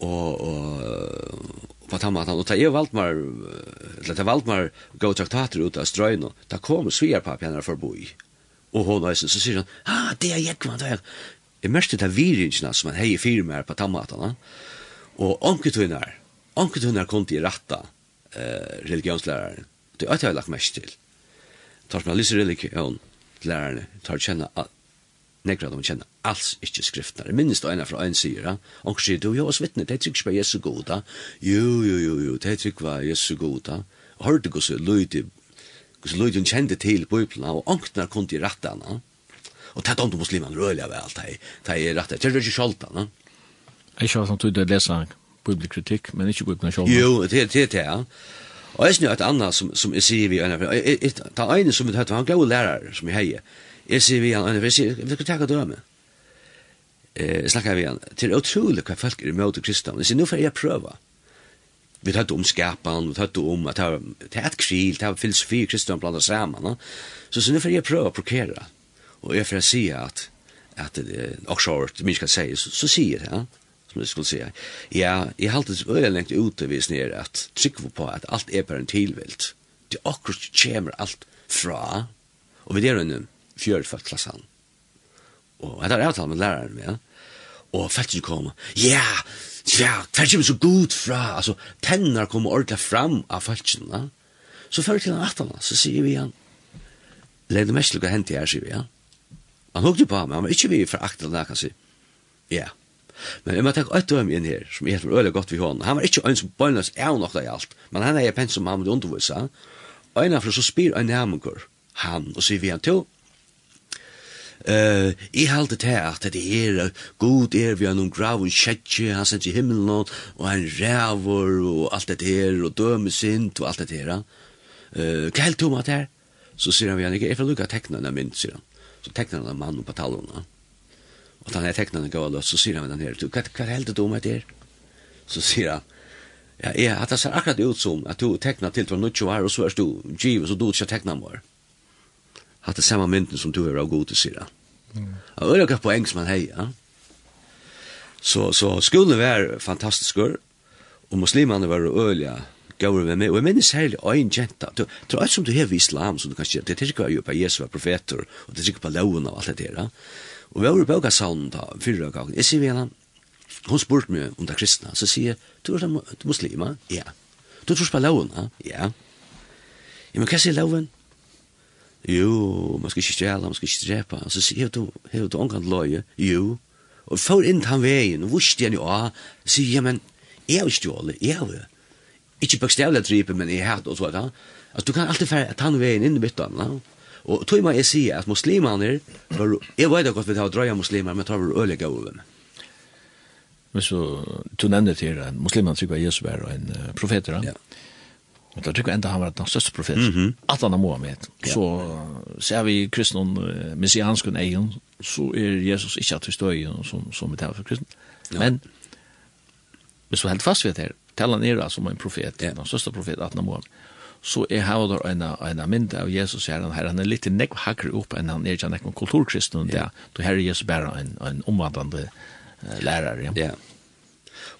og, og, på tammatan, og ta er Valdmar, eller ta Valdmar gå traktater ut av strøyna, ta kom svigerpapp henne for boi. Og hon eisen, så sier han, ah, det er jekman, det er jekman. Jeg merkte det virringene som han heier fire med her på tammatan, ja Og onketunar, onketunar kom til ratta eh, religionslæraren. Det er at jeg lagt mest til. Tar man lyser religion lærerne, tar kjenna at nekra de kjenna alls ikkje skriftene. Jeg minnes det ena fra en sier, ja. onker sier, du, jo, oss vittne, det er trygg på Jesu goda. Jo, jo, jo, jo, det er trygg på Jesu goda. Og hørte gos løyde, gos løyde hun kjente til bøyplene, og onknar kom til rattene. Og tatt om de muslimene røyla vel, de er rattene. Det er ikke skjoltene. Ja. Jeg har sånn tydde å lese bibelkritikk, men ikke bibelen selv. Jo, det er det, ja. Og jeg synes et annet som, som jeg sier vi, det er en som vi tar, han gav lærer som jeg heier. Jeg sier vi, han, jeg sier, vi skal takke døme. Jeg snakker vi han, det er utrolig hva folk er imot i kristne. Jeg sier, nå får jeg prøve. Vi tar om skapen, vi tar om at det er et kril, det er filosofi i kristne blant oss sammen. Så så nå får jeg prøve å prokere. Og jeg får si at at det er også det minst kan si, så, så säger det. Ja? som jeg skulle säga. Ja, jeg har alltid øye lengt ute vis nere at trykk på at alt er bare en tilvilt. Det er akkurat kommer alt fra, og vi er der fjør for klassan. Og jeg tar avtale med læreren med, og fattig kom, ja, ja, hver kommer så god fra, altså, tenner kommer ordentlig fram av falskene, så fører til han atan, så sier vi han, Leid det mest lukka hent i her, sier vi, ja. Han hukte på meg, han var ikke vi for akta, han kan si, ja, Men jeg må tenke et døm inn her, som jeg tror øyelig godt vi hånden. Han var ikke en som bøgnes av nok det i alt, men han er jeg pent som han måtte undervise. Og en av så spyr en nærmengur, han, og sier vi han til, Uh, jeg halte til at det er god er vi har noen grav og kjetje, han sender i himmelen og, og han ræver og alt det her, og dømer sint og alt det her. uh, hva helt tog med det her? så sier han vi han ikke, jeg får lukka tekna en mynd, sier han så tekna han en mann på talene Og han er teknene gav løs, så sier han med den her, hva, hva heldig du med det her? Så sier han, ja, jeg, at det ser akkurat ut som at du tekna til for nødt år, og så er du giv, så du ikke tekna mer. At det samme mynden som du er av god til, sier han. Mm. Og det er ikke poeng som han heier, ja. Så, så skolen var fantastisk, og muslimene var øyelige, gaur med meg, og jeg minnes særlig ein jenta, du, du alt som du hever i islam, som du kan kjøre, det er ikke hva jeg på Jesu er profeter, og det er ikke på loven av alt det der, Og vi har vært bøka saunen da, fyrre gangen. Jeg sier vi henne, hun spurte meg om det kristne, så sier jeg, du er muslima? Ja. Du tror på loven, ha? Ja. Ja, men hva sier loven? Jo, man skal ikke stjæla, man skal ikke drepa. Så sier jeg, hever du omkant løye? Jo. Og for inn til han veien, og vurste han jo av, sier jeg, men jeg har ikke stjåle, jeg har jo. Ikke bøkstavlig dripe, men jeg har hatt og så, ja. Altså, du kan alltid fære at han veien inn i byttan, ja. Og tog meg jeg sier at muslimene, var, jeg vet ikke at vi har drøya muslimer, men tar vi øyelig av dem. Men så, du nevner til at muslimene tykker Jesus var en uh, profeter, ja. Og da tykker enda han var den største profet, mm -hmm. at han er Mohammed. Ja. Så ser vi kristne uh, messianske egen, så er Jesus ikke at vi står i som, som vi taler for kristne. Ja. Men, hvis vi helt fast ved det her, taler han er som en profet, ja. den største profet, at han er Mohammed så er han der en, en mynd av Jesus her, han, her, han er litt nekk hakker opp enn han er ikke nekk om kulturkristen, ja. då her er Jesus bare en, en omvandrande uh, lærare. Ja. ja.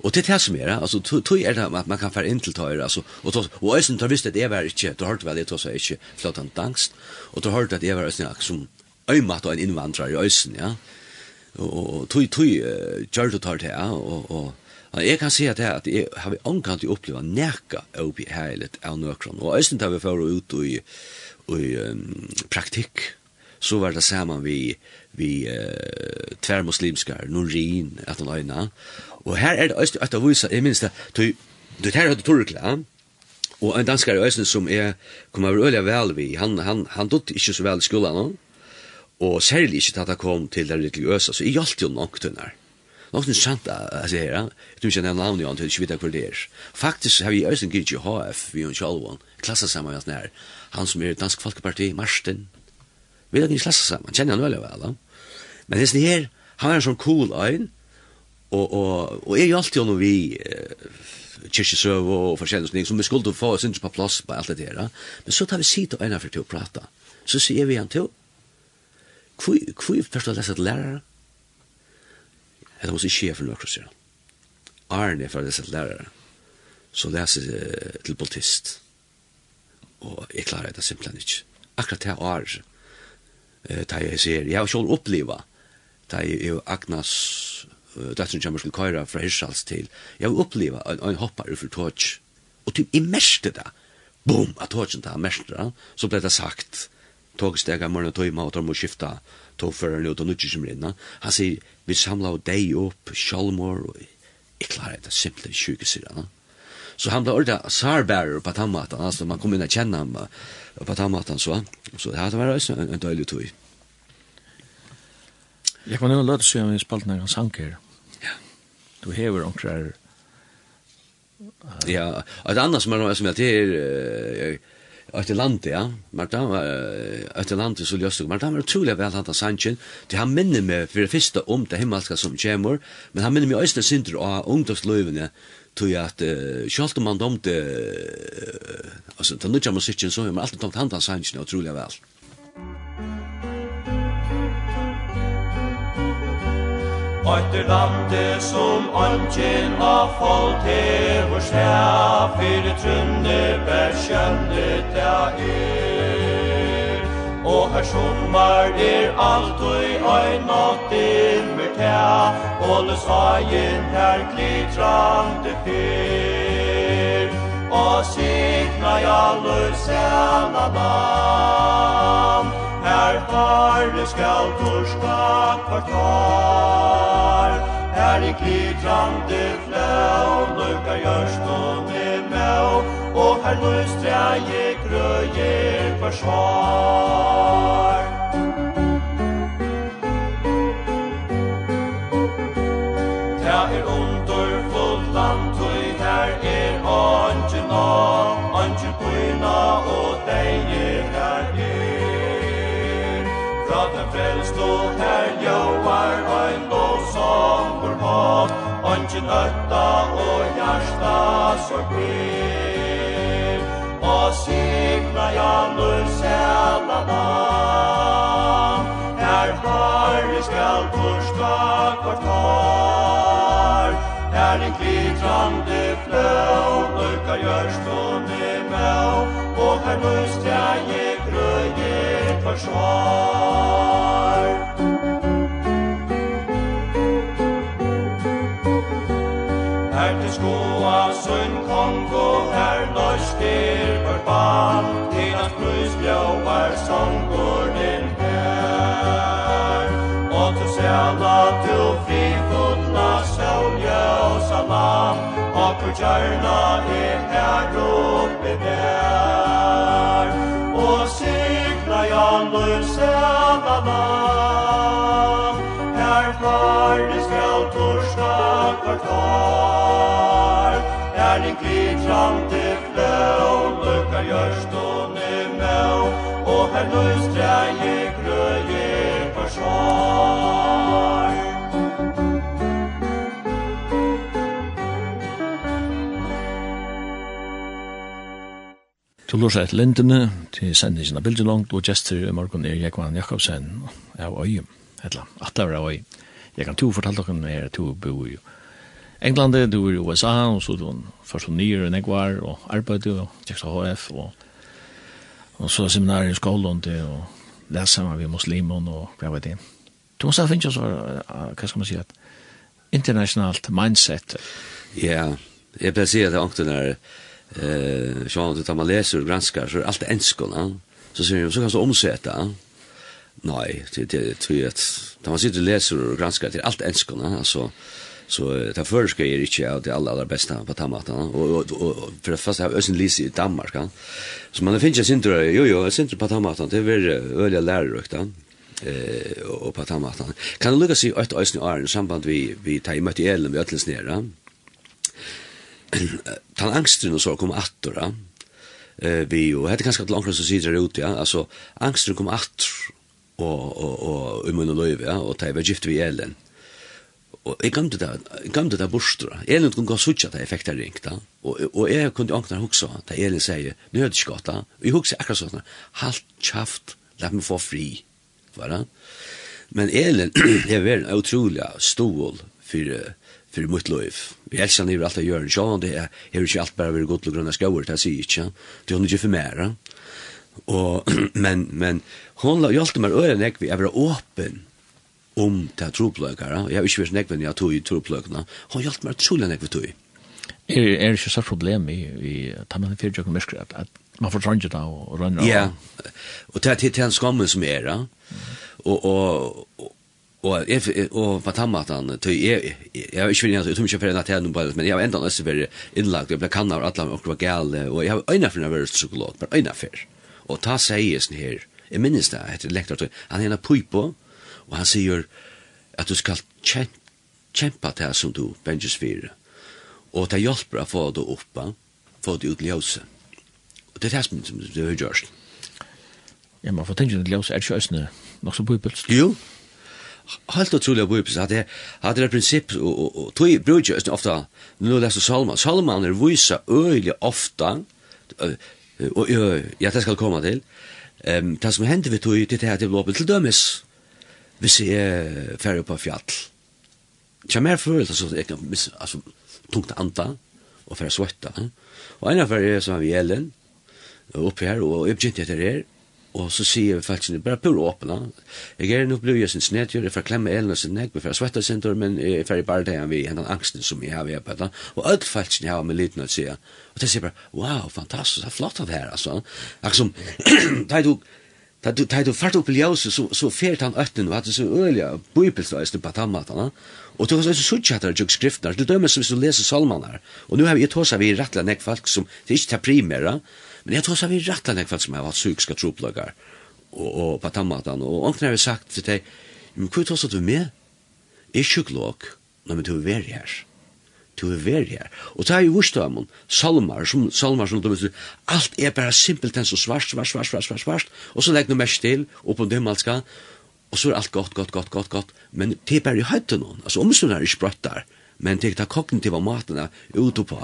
Og det er det som er, altså, tog er det at man kan fære inn til tøyre, altså, og, tog, og Øysen tar visst at jeg var ikke, du hørte vel, jeg tog seg ikke flottant dangst, og du hørte at jeg var Øysen som øymatt og en innvandrer i Øysen, ja, og tog, tog, gjør du tar det, ja, og, og, og, Jeg kan si at jeg, at jeg har omkant til å oppleve nekka oppi heilet av nøkron. Og æsten da vi fyrir ut i, i um, praktikk, så var det saman vi, vi uh, tvermuslimskar, norin, at han øyna. Og her er det æsten at jeg viser, jeg minns det, du, du tar høyde torkla, og en danskar i æsten som er, kom over øyla vel vi, han, han, han dutt ikke så vel i skolan, og særlig ikke til at han kom til det religiøse, så jeg hjalp jo nok tunnar. Något intressant att säga här. Jag tror inte jag nämner namn i honom, jag vet inte det är. Faktiskt har vi i Östen Gidje HF, vi och Kjallvån, Klassa samman med här. Han som är dansk folkeparti, Marsten. Vi har gitt klassa samman, känner han väl väl. Men det är här, han är en sån cool ögon. Och, och, och är ju alltid honom vi kyrkjesøv og forskjellige ting som vi skulle få oss ikke på plass på alt det der. Men så tar vi sitt og ena for til å prate. Så sier vi han til, hvor først har jeg lest et lærere? det var ikke jeg for noe han. Arne for disse lærere, så leser jeg til politist, og jeg klarer det simpelthen ikke. Akkurat det er da jeg ser, jeg har selv opplevd da jeg er Agnes, datteren kommer til Køyra fra Hirsals til, jeg har opplevd en, en hopper utenfor tog, og til jeg meste det, boom, at togjen da, meste det, så ble det sagt, togstega morgen og tøyma og tar må skifta togføreren ut og nutje som rinna, han sier, Vi samla deg opp, sjálmor, og jeg klarer det simpelthen sjuke sier Så han ble ordet sarbærer på tammatan, altså man kom inn og kjenne ham på tammatan så. Så det hadde vært en, en døylig tog. Jeg kan jo løte seg om vi spalte noen sanker. Ja. Du hever omkrar... Ja, og et annet som er noe som er til... Uh, ett land ja. Marta ett land så lösning Marta var otroligt väl han Sanchez det han minner mig för det första om det himmelska som kommer men han minner mig östra synder och ungdomslövene tog att uh, självt om man domte uh, alltså den nya musiken så har man alltid tomt hand av Sanchez otroligt väl Eitt lande som angen av folk hever seg Fyre trunne bær skjønne det er. Og her sommer er alt og i ein og dimmer teg Og løs agen her glitrande fyr Og sikna jalur sæna mann Her har skal torska kvartal Her i klitrande flau, nøyka gjørst og med mau, og her lustra løstreie grøyer forsvar. ein god sommer mat, anki nøtta og hjärsta så blir. Og signa janur sælana, her harri skal torska kvartar, her en glitrande fløv, nurka gjørstånd i mæv, og her nøstja jeg grøyer kvarsvar. fram Til at brus bjóvar songur din her. Og til sjala du fri fulla sjálja og salam Og kur kjærna er her oppe der. Og sikna jan løy sjala lam Her farri skal torska kvartar. Er din glidrande Herre gjørstående mæv, og her løstreie grøye forsvar. Du lorsa et lindene til sendingen av Bildelongt og gestur i morgen er Jekvann Jakobsen av Øyum, etla, atlaver av Øy. Jeg kan to fortelle dere når jeg to bo i Øyum England, du er i USA, og så du først og nyer og negvar, og arbeidde, og tjekst HF, og, og så seminar i skolen, til og lese sammen med muslimer og hva vet jeg. Du må finne så, hva skal man si, at internationalt mindset. Ja, jeg pleier å si at det er ångte der, eh, sånn at man leser og granskar, så er alt enskene, så sier jeg, så kan du omsette, Nei, det det tror jag. När man sitter och läser och granskar till allt enskilda alltså Så det förska är inte av det allra, allra bästa på tammatan. Och, och, och för det första har Ösen Lise i Danmark. Ja? Så man finns ju syntra, jo jo, syntra på tammatan. Det är väl öliga lärarökt. Eh, och på tammatan. Kan du lycka sig ett Ösen i samband vi, vi tar i möte Elen vi Ötlens nere? Tan angsten och så kom attor. Ja? Eh, vi, och hade är ganska långt som sidrar ut. Ja? Alltså, angsten kommer attor och, och, och, i och, då ja och, och, och, gift vi och, og jeg gamte det, jeg gamte det bostra. Elin kunne gå suttja det effekter ringt da, og, og jeg kunne åkna huksa da Elin sier, nu er det skott da, og jeg huksa akkurat sånn, halt kjaft, la meg få fri, var Men Elin er vært en utrolig stål for, for mitt liv. Vi elsker han i alt jeg gjør, så det er, er ikke alt bare vært godt og grunna skauer, det sier ikke, det er ikke for mer, og, men, men, hon la hjelpte meg øren jeg, jeg var åpen, om ta tropløkere. Jeg har ikke vært nekvendig at tog i tropløkene. Han hjalp meg utrolig nekvendig tog i. Er, er ikke så problem i, i Tammen Fyrtjøkken Mersk at, at man får trange da og rønne? Ja, og det er til en skammen som er da. Og, og, og Og jeg, og på tammatan, tøy, jeg, jeg har ikke vilja, jeg tror ikke fyrir natt her jeg, bare, men jeg har enda nøst fyrir innlagt, jeg ble kanna av atlan, og var gale, og jeg har øyna for når jeg var psykolog, men øyna fyrir. Og ta seg i her, jeg minnes det, etter lektor, han hena pypo, Og han sier at du skal kjempe til som du benges fire. Og det hjelper å få det opp, få det ut ljøse. Og det er det som du har gjort. Ja, man får tenke til ljøse er det ikke øsne nok så bøybels. Jo, helt utrolig bøybels. At det er et prinsipp, og tog bruker øsne ofta, nå leser Salman, Salman er vysa øyelig ofta, og ja, det skal komme til, Um, det som hender vi tog til det her til våpen til dømes, hvis jeg er ferdig på fjall. Kjem mer følelse så jeg kan missa, altså, tungt anta, og ferdig svetta. Og en av ferdig er som vi Ellen, oppe her, og jeg begynte etter her, og så sier vi faktisk, bare pur åpna, jeg er nå blod jeg sin snedgjør, jeg får klemme elen og sin nek, jeg får svetta sin tur, men jeg er ferdig bare det vi hendan angsten som jeg har ved på det, og alt faktisk jeg har med liten å si, og det sier bare, wow, fantastisk, det er flott av det her, altså, akkurat som, da er Da du tar du fart upp i ljøse, så, så fert han øtten, og hatt så øyelig bøybelstøyeste på tannmatene, og du kan så suttje at det er jo skriftene, du dømer som hvis du leser salmene her, og nå har vi tåsa vi rettelig nek folk som, det er ikke det primære, men jeg så vi rettelig nek folk som har hatt psykiske tropløkker, og, og på tannmatene, og ånkne har vi sagt til deg, men hva tåsa du med? Jeg er sjuklok, når du tog veri her du er veri her. Og det er jo vurs av salmar, som, salmar som du vet, alt er bare simpelt enn så svart, svart, svart, svart, svart, svart, og så legg noe mest til, opp om det og så er alt godt, godt, godt, godt, godt, men det er bare i høyte noen, altså omstående er ikke brøtt der, men det er kognitiva matene ute på,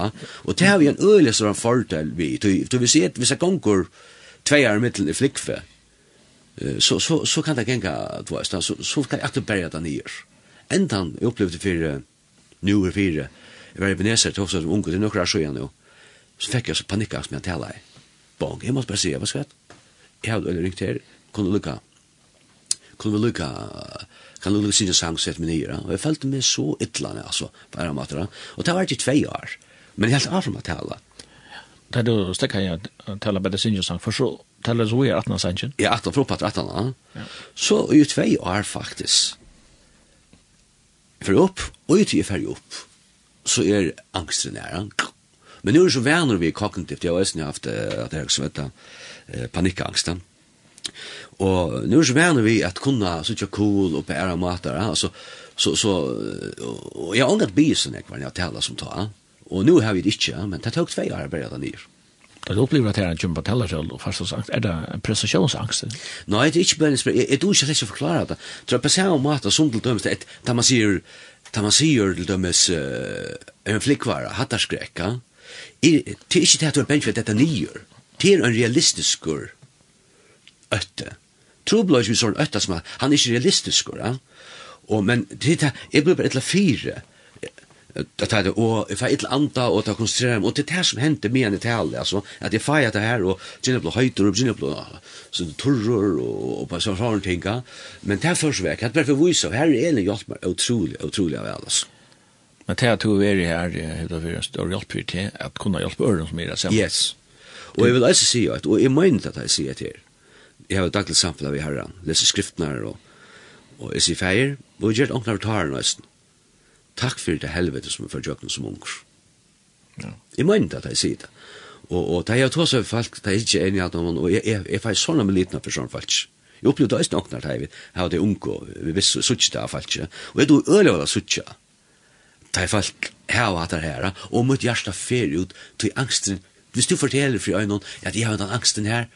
og det har vi en øyelig sånn fordel vi, du vil si at hvis jeg gonger tveier middelen i flikve, så, så, så kan det genga, du vet, så, så kan jeg at du berja den nyer. Endan jeg opplevde fyrir, nu er fire, Jeg var i Beneser til Hofstad som unge, det er nokra sjøya jo. Så fikk jeg så panikka som jeg tala i. Bong, jeg måtte bare si, jeg var skvett. Jeg hadde øyne ringt her, kunne lukka, kunne vi lukka, kan lukka sinne sang sett min nyra. Og jeg følte meg så ytlande, altså, på æra matera. Og det var ikke tvei år, men jeg helt av meg tala. er du stekka jeg tala bedre sinne sang, for så tala så vi er 18 sangen? Ja, 18, fra på 18, ja. Så i tvei år faktisk. For opp, og i tvei fer opp så er angsten er. Men nu er det så vänner vi kognitivt, jeg har også haft at jeg har svetta heter panikkangsten. Og nu er det så vänner vi at kunna sitta cool og på ära matar, altså, så, så, og jeg har ångat bysen jeg var når jeg talar som ta, og nu har vi det ikke, men det tok tvei år jeg bare da nyr. Da du opplever at det er en jumpa teller selv, og fast og sagt, er det en prestasjonsangst? Nei, det er ikke bare en spørsmål, jeg tror ikke at jeg forklarer det. Det er på samme måte som til dømes, da man sier, Da man sier til dømes en flikkvara, hattarskrekka, det er ikke det at du er benskvett dette nyer. Det er en realistisk øtte. Trobla er ikke sånn øtte som han er ikke realistisk, ja? Og, men det er, jeg blir bare et eller fire, det tar det och if jag anda och ta koncentrera mig och det här som hände med en tal alltså att jag fajar det här och gynna blå höjder och gynna blå så det turrar och på så har tänka men det här försväck att varför vi så här är en hjälp mig otroligt otroligt av alltså Men det här tog vi här hur det är större hjälp till att kunna hjälpa öron som är det samma. Yes. Och jag vill alltså säga att och jag menar att jag säger det här. Jag har dagligt samfällt av i herran, läser skriftnar och, och jag säger färger och jag gör ett åkna av tarren nästan takk for det helvete som er for jøkken som unger. Ja. Jeg mener at jeg sier det. Og, og det er jo tås av folk, det er ikke enig at noen, og jeg, jeg, jeg får sånne med liten for sånne folk. Jeg opplevde det nok når jeg har det unge, og vi visste suttje av folk, og jeg tror øyelig var det suttje. Det er folk her og hatt her, og mot hjertet fer ut til angsten. Hvis du forteller for øynene at jeg har den angsten her,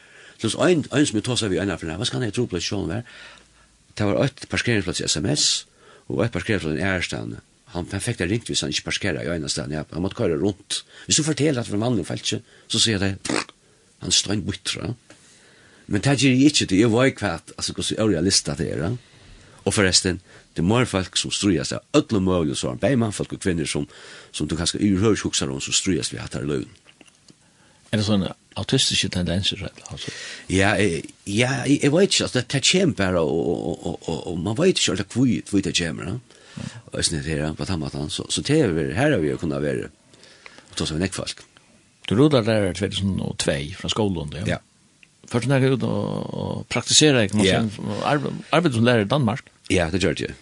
så er en, en som jeg tås av i øynene for henne, hva skal jeg tro på det sånn her? Det var et parkeringsplass i SMS, og et parkeringsplass i ærestene han han perfekt det ringt hvis han ikke parkerer i øynene stedet, ja, han måtte køre rundt. Hvis du forteller at det var mannlig feltje, så sier jeg det, han står en buttra. Men det gjør jeg ikke det, jeg var ikke at, altså, hvordan jeg har listet det her, og forresten, det er mer folk som strøyes av er ødelig mulig, så er det bare folk og kvinner som, som du kanskje urhører hukser om, som strøyes vi hatt her løven. Er det sånne autistiske tendenser, altså? Ja, ja, jeg jeg vet ikke, altså, det det kommer bare, og, og, og, og, og man vet ikke alt det kvitt, det kommer, ja og snitt her på tammatan, så, så det er vi, her har vi jo kunnet være, og tog som en ekfalk. Du rodar der 2002 fra skolen, ja? Ja. Først når jeg ut og, og praktiserer, kan man yeah. si, arbeid som lærer i Danmark? Ja, det gjør det.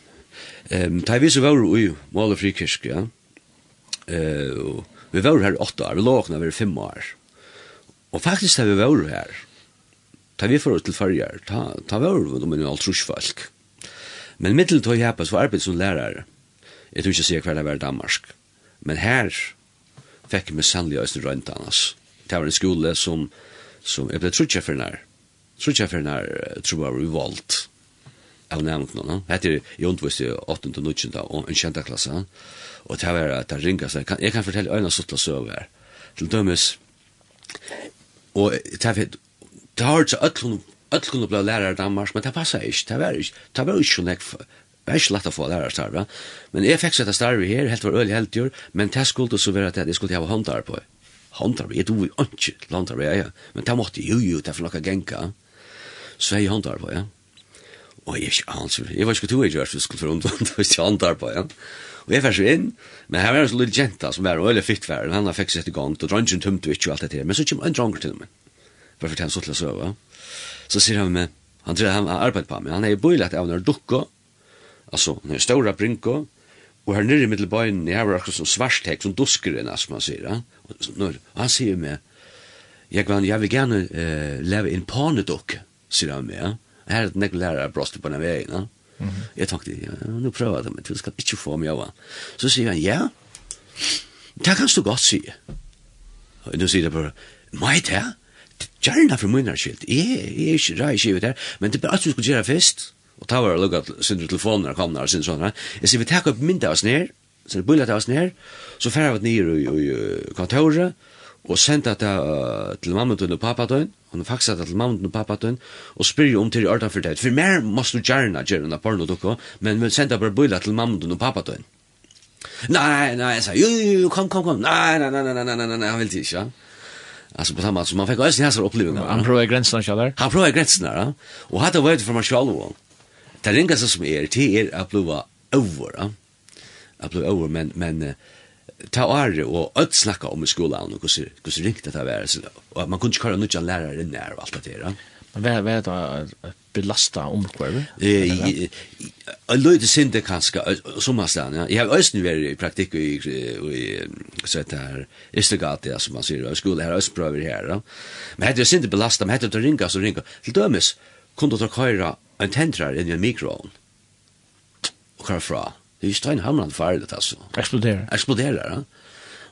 Um, da vi så var i Mål og Frikirsk, ja, uh, vi var her i åtte år, vi låkna vi var fem år, og faktisk da vi var her, da vi får til färger, ta, ta var vi om alt rusfalk, Men middel tog jeg på så arbeid som lærer. Jeg tror ikke sier hver det var i Danmark. Men her fikk jeg meg sannelig øyne rønt annars. Det var en skole som, som jeg ble trutja for nær. Trutja for nær tror jeg var uvalgt av nevnt noen. Hette er i undervist i 8. og 9. og en kjenta klasse. Og det var at det ringa seg. Jeg kan fortelle øyne suttla søver. Til dømes. Og det har ikke øtlån öll kunne bli lærere i Danmark, men det passet ikke, det var ikke, det var ikke sånn jeg, det var ikke lett å få lærere starve, men jeg fikk sette starve her, helt var øyelig helt gjør, men det skulle så være at jeg skulle ha håndar på, håndar, jeg tog jo ikke landar, ja, ja. men det måtte jo jo, det er for noe genka, så jeg håndar på, ja, og jeg er ikke hans, jeg var ikke to jeg gjør, så skulle for omtvand, hvis jeg håndar på, ja, Og jeg fikk inn, men her var en sånn lille jenta som var øyelig fitt vær, han har fikk sett i gang, og dronjen tømte vi ikke og alt det her, men så kom en dronger til meg, for for han så til å søve, ja. Så sier han med, han tror han har arbeidt på meg, han er i bøylet av når dukko, altså, han er ståra brinko, og her nere i middelbøyen, jeg har akkurat som svarstek, som duskeren, som han sier, han, og, han sier med, jeg, kan, jeg vil gjerne uh, leve en panedukk, sier han med, ja. her er det nek lærere brostet på den veien, ja. Mm -hmm. Jeg tenkte, ja, nå prøver jeg det, men du skal ikke få meg av. Så sier han, ja, det kan du godt si. Og nå sier jeg bare, meg det? gjerne for munnen skilt. Jeg er ikke rädd skivet her, men det er att du skulle gjøre fest. Og ta var lugga sin telefon när kom og sin sånn. Jeg sier, vi tar upp mynda oss ned, så det bullar oss ned, Så färra vi ned i kontoret og sendte det till mamma och pappa då. Hon faxar det til mamma og pappa og och spyr om till ordan for det. For mer måste du gjerne göra en porno dukko, men vi sendte bare bullet til mamma og pappa Nei, nei, jeg så jo, jo, kom, kom, kom. nei, nei, nei, nei, nei, nei, nei, nei, nei, nej, nej, nej, ja. Alltså på samma sätt man fick ösen häsar upplevelser. Han provar gränserna själv. Han provar gränserna, ja. Och hade varit för man själv. Det ringa så som är till er att blova över, ja. Att blova över men men ta är och att snacka om i skolan och hur hur ringt det där så man kunde köra någon lärare ner och allt det där. Men vad vad det belasta omkvarvet? Jeg løyde sinde kanskje, som han ja. Jeg har øyne vært i praktikk i, i så heter her, Østergata, som man sier, og skole her, Østprøver her, ja. Men hette jeg sinde belasta, men hette jeg ringa, så ringa. Til dømes, kunne du ta køyra en tentrar inn i en mikroovn, og kvar fra. Det er jo stein hamrande farligt, altså. Eksploderer. Exploderer, ja.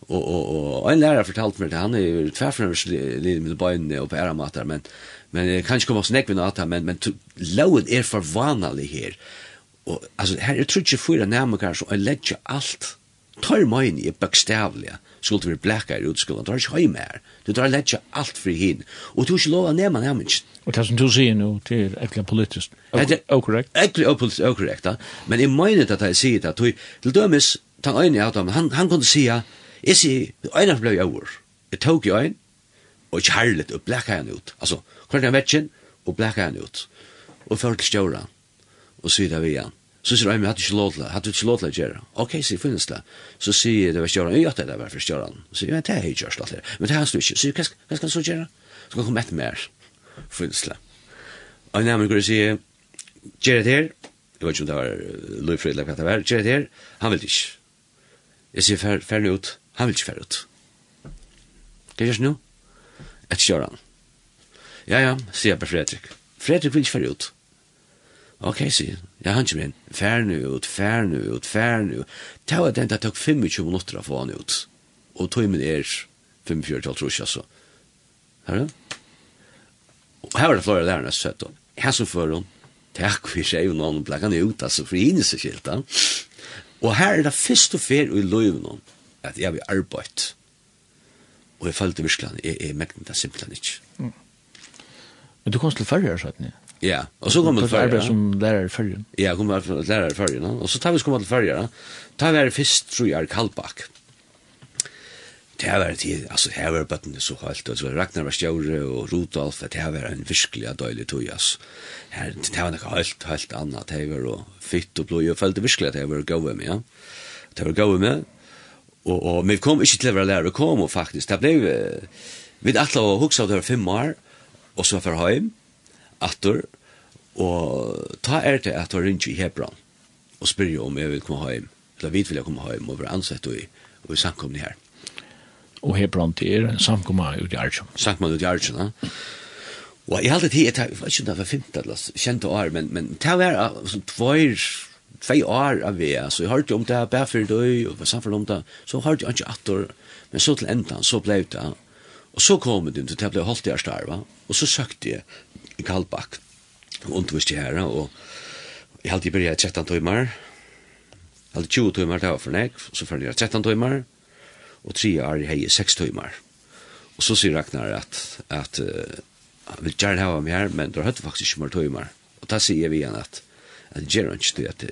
Og, og, og en lærer fortalte meg det, han er tverfremslig med bøynene og på æramater, men, men jeg kan ikke komme oss nekve noe at men, men loven er for vanlig her. Og, altså, her er trutje fyra nærmere som er ledje alt. Tar møyne er bøkstavlige, skulle det være blekka i utskolen, tar ikke høy mer. Du tar ledje alt for hin, og du ikke lov å nærmere nærmere. Og det som du sier nå, det er ekkelig politisk. Okorrekt. Ekkelig okorrekt, da. men jeg mener at jeg sier det, til dømes, han, han kunne sier, Jeg sier, øyne ble jeg over. Jeg tok i øyne, og ikke herlet, og blekka henne ut. Altså, kvart jeg vetsjen, og blekka henne ut. Og ført til stjøra, og sier det vi igjen. Så sier øynene, hadde ikke lov til det, hadde ikke lov til det gjøre. Ok, sier finnes det. Så sier det var stjøra, jeg gjør det var for stjøra. Så sier, men det er ikke gjørst, men det er hans du ikke. Så sier, hva skal han så gjøre? Så kan han komme etter mer, finnes det. Og en nærmere sier, gjør det her, jeg vet ikke om det var Løyfrid eller hva det var, gjør det her, han vil ikke. Jeg sier, fer, fer ut, Han vil ikke fære ut. Hva gjørs nå? Et kjør han. Ja, ja, sier jeg på Fredrik. Fredrik vil ikke fære ut. Ok, sier han. Ja, han kommer inn. Fær nu ut, fær nu ut, fær nu. Det var den det tok 25 minutter å få han ut. Og tog min er 45 til trus, altså. Her du? Og her var det flere lærerne som søtt. Her som fører hun. Takk for seg, og noen blekk han ut, altså, for henne seg skilt. da. Og her er det først og fer i løyvnån at jeg vil arbeid. Og jeg følte virkelig at jeg, jeg mekte det simpelthen ikke. Mm. Men du kom til Førre, sa jeg. Ja, og så kom vi til Førre. Du kom som lærer i Førre. Ja, jeg kom til lærer i Førre. No? Og så tar vi kom til Førre. Da vi det først, tror jeg, Kallbakk. Det har vært tid, altså det her var bøttene så kaldt, og så Ragnar var stjåre og Rudolf, det har vært en virkelig døylig tog, altså. Her, det var noe helt, helt annet, det var og fitt og blod, jeg følte virkelig at det har vært gode med, ja. Det har vært gode med, Og, og vi kom ikke til å være lærere, vi kom og faktisk, det ble vi atla å huksa av det var fem år, og så var heim, atter, og ta er til at det var i Hebron, og spør jo om jeg vil komme heim, eller vi vil jeg komme heim, og være ansett og i, og i samkomne her. Og Hebron til er en samkomne ut i Arjun. Samkomne ut i Arjun, ja. Og jeg hadde tid, jeg vet ikke om det var femte, eller kjente år, men, men det var som tvær, två år av det, så jag hörde om det här bara för dig och samfällt om det, så hörde jag inte att men så til ändan så blev det. Och så kom det inte, det blev hållt jag starva, og så sökte jag i Kallback och undervisste här, och jag hade börjat 13 timmar, jag hade 20 timmar det var för nek, så följde jag 13 timmar, og tre år hej i 6 timmar. og så säger Ragnar at, att uh, han vill gärna ha mig här, men då hade faktiskt inte mer timmar. Och där säger vi igen att det gjør han ikke det at,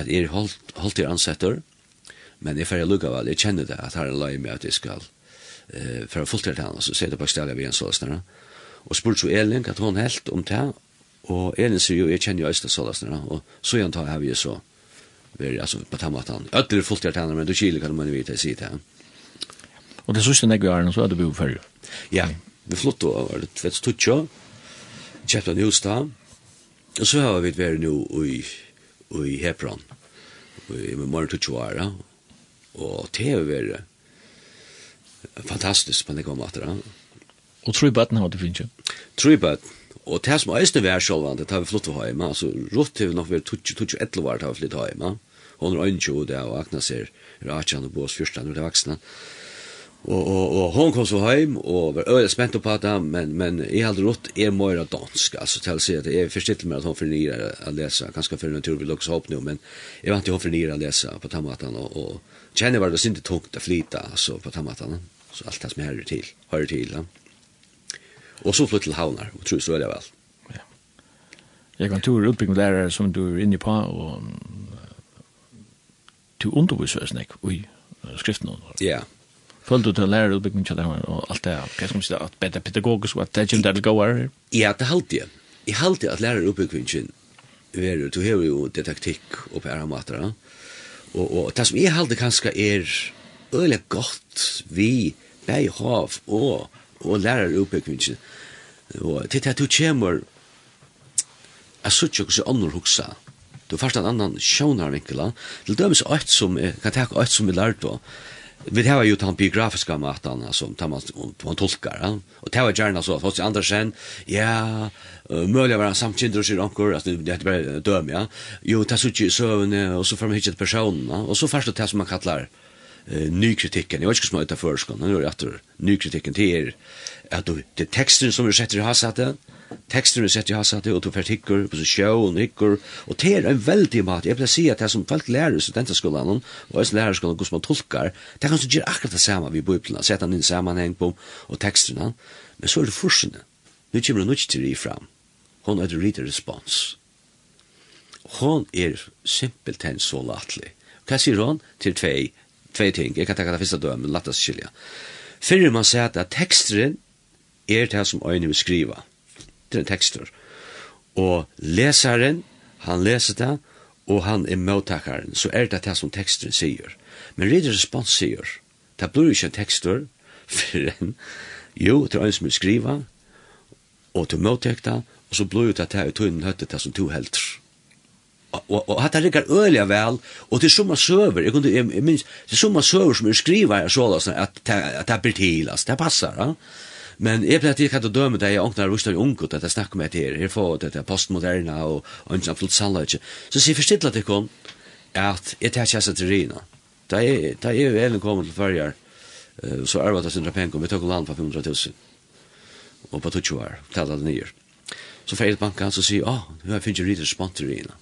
at jeg er holdt, holdt er ansetter, men jeg får lukka vel, jeg kjenner det, at her er løy med at jeg skal uh, for å fulltere til han, så sier det på stedet vi en sålesnere. Og spurt så Elin, at hun helt om det, og Elin sier jo, jeg kjenner jo Øystein sålesnere, og så igjen tar jeg vi så, vi altså på tammatan. Øtter er fulltid til han, men du kiler kan man vite, jeg sier det. Og det sørste jeg gjør, så er det bo for Ja, vi flyttet over, det vet du, kjøpte en hus da, Og så har vi vært nå i, i Hebron, i morgen til Tjoara, og det har vært fantastisk på den gamle atter. Og tror jeg på at den har det finnes jo? Tror jeg på Og det som eisne vær sjálvande, det har vi flyttet heima, altså rått har vi nok vært 20-11 år det har vi flyttet heima, og hun er øynskjø, det er og Agnes er, er Atjan og Bås Fyrstan, det er vaksne, Og, og, og hon kom så heim, og var øyelig spent på det, men, men jeg hadde rått er møyra dansk, altså til å si at jeg forstilte meg at hon fornyer å lese, ganske for en tur vi lukkes opp nå, men jeg vant til hon fornyer å lese på tammatan, og, og kjenner var det sinte tungt å flyta, altså på tammatan, så alt det som hører til, hører til, ja. Og så flytt til havnar, og tror så er det vel. Ja. Jeg kan tur utbygging lærere som du er inne på, og du underviser, snek, ui, skriften. Ja, ja Følte du til lærerutbygging til det og alt det, hva skal man si, at bedre pedagogisk, at det kommer til å gå her? Ja, det halte jeg. Jeg halte at lærerutbyggingen er, du har jo det taktikk og på mater, og, og det som jeg halte kanskje er øyelig godt vi bare hav og, og lærerutbyggingen, og til at du kommer Jeg sier ikke hvordan andre huksa. Du først en annan sjånarvinkla. Til dømes et som, kan tenke et som vi lærte vi har ju tant biografiska matan alltså tar man man tolkar ja? och det var gärna så att sen ja möjligen var han samtidigt och sig ankor alltså det heter bara döm ja. Jo ta så ju så och så fram hitchet personerna och så först det som man kallar eh, ny kritiken jag vet ikke som er utenfor, nu är det åter ny kritiken till er. Att det texten som vi setter i den tekster er sett i hasa til, og du fært hikker, på sjøen hikker, og det er en veldig mat. Jeg pleier å si at det som folk lærer i studentaskolen, og også lærerskolen, hvordan man tolkar, det er kanskje gjør akkurat det samme vi i Bibelen, sette han inn sammenheng på, og teksterna, men så er det forskjellene. Nå kommer hun ikke til å fram. Hun er rita respons. Hon er simpelthen så latlig. Hva sier hun Til tvei, tvei ting. Jeg kan tenke det første dømen, oss skilja. Fyrir man sier at teksteren er det som øyne vil skriva skitne tekstur. Og lesaren, han leser det, og han er mottakaren, så er det det som teksteren sier. Men reader respons sier, det blir ikke en tekster, for en, jo, det er en som vil skriva, og til mottakta, og så blir det det i tøynen høttet det som to helter. Og, og, og hatt det rikker øyelig vel, og til summa søver, jeg kunne, jeg, jeg minns, til summa søver som er skriva er så at, at, det blir til, altså, det passer, ja. Men jeg ble at jeg kan døme deg, jeg åkner rustar i ungot, at jeg snakker med her, her får det postmoderna og ønskan fullt sannløyge. Så sier forstidla til kom, at jeg tar kjæsa til Rina. Da er jeg elen kommet til fyrjar, så er det sindra penkom, vi tok land på 500 000, og på 20 år, tala det nye. Så fer fyrir bankan, så sier, ah, nu har jeg finnst rita spant til Rina.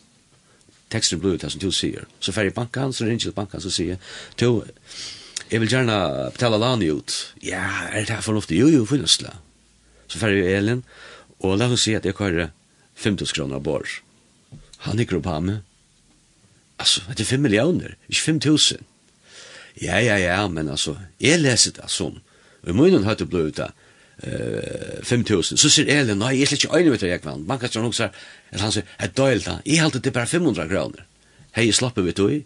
Teksten blir ut her som du sier. Så fer fyrir bankan, så ringer til bankan, så sier, to, jeg vil gjerne betale lani ut. Ja, er det her fornuftig? Jo, jo, finnesla. Så fer jeg Elin, og la oss si at jeg kører 50 kroner bor. Han gikk opp ham. Altså, det er 5 millioner, ikke 5. Ja, ja, ja, men altså, jeg leser det som, og i munnen har det blod ut 5000. Så sier Elin, nei, jeg er ikke øyne vet jeg kvann. Man kan ikke noen sier, eller han sier, jeg døylt han, jeg halte det bare 500 kroner. Hei, jeg slapper vet du i.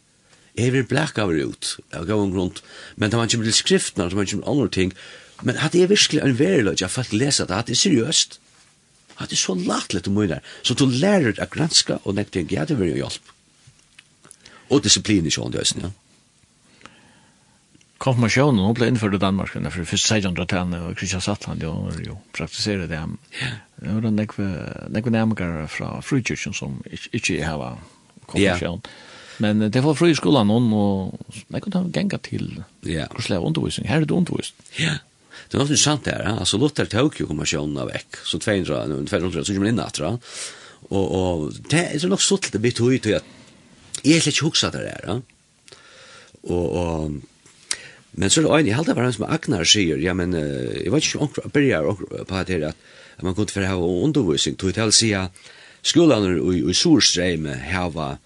Jeg vil blekka over ut, av gav en grunn, men det var ikke med skriftene, det var ikke med andre ting, men hatt er virkelig en veriløg, jeg falt lesa det, hatt er seriøst, hatt er så latlet om mye så du lærer å granska og nekk ting, ja, det vil jo hjelp. Og disiplin i sjån, det er ja. Konfirmasjonen, hun ble innført i Danmark, for først 1600-tallet, og Kristian Sattland, jo, jo, praktiserer det. Det var nekve nærmere fra frukyrkjen som ikke hava konfirmasjonen men det var fri skolan hon och jag kunde gänga till ja. kursliga undervisning. Här är det undervisning. Ja. Det var intressant det där. Alltså Luther tog ju av veck. Så 200, 200, så kommer in efter. Och, och det är nog så det bit ut att jag är lite huxat det där. Och, och Men så är det en, jag hade bara som Agnar säger, ja men jag vet inte om jag börjar på det att man kunde för ha undervisning, till att säga skolan i, i här var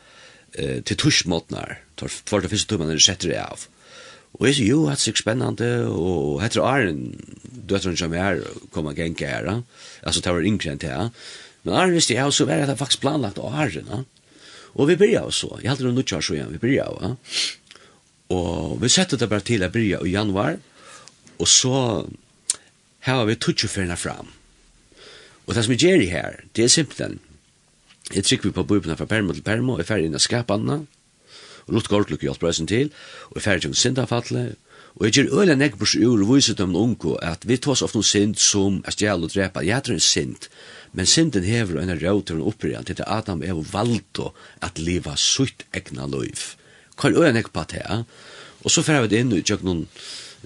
eh, till tuschmotnar tar för det första tummen det sätter det av. Og är ju att det er sikkert spennende, og etter Arjen, døtteren som er, kom og gengke her, altså det inkrent här. men Arn visste jag så var det faktiskt planlagt av Arjen, Och vi börjar så, jeg halte noen utkjør så igen. vi börjar va. Och vi sätter det bara till att börja i januari. Och så här har vi tutsjoferna fram, Och det som är Jerry här, det är simpelt. Jeg trykker vi på bøybena fra permo til permo, og jeg ferdig inn av skapene, og lott går til å hjelpe alt til, og jeg ferdig til sindafatle, og jeg gjør øyne øyla på seg ur og viser dem unge at vi tar oss ofte noen synd som er stjæl og drepa, jeg tror en synd, men synden hever en rau til en opprian til at Adam er valgt at liva sutt egna loiv. Kall øyne nek på det, ja? og så ferdig inn og gjør noen,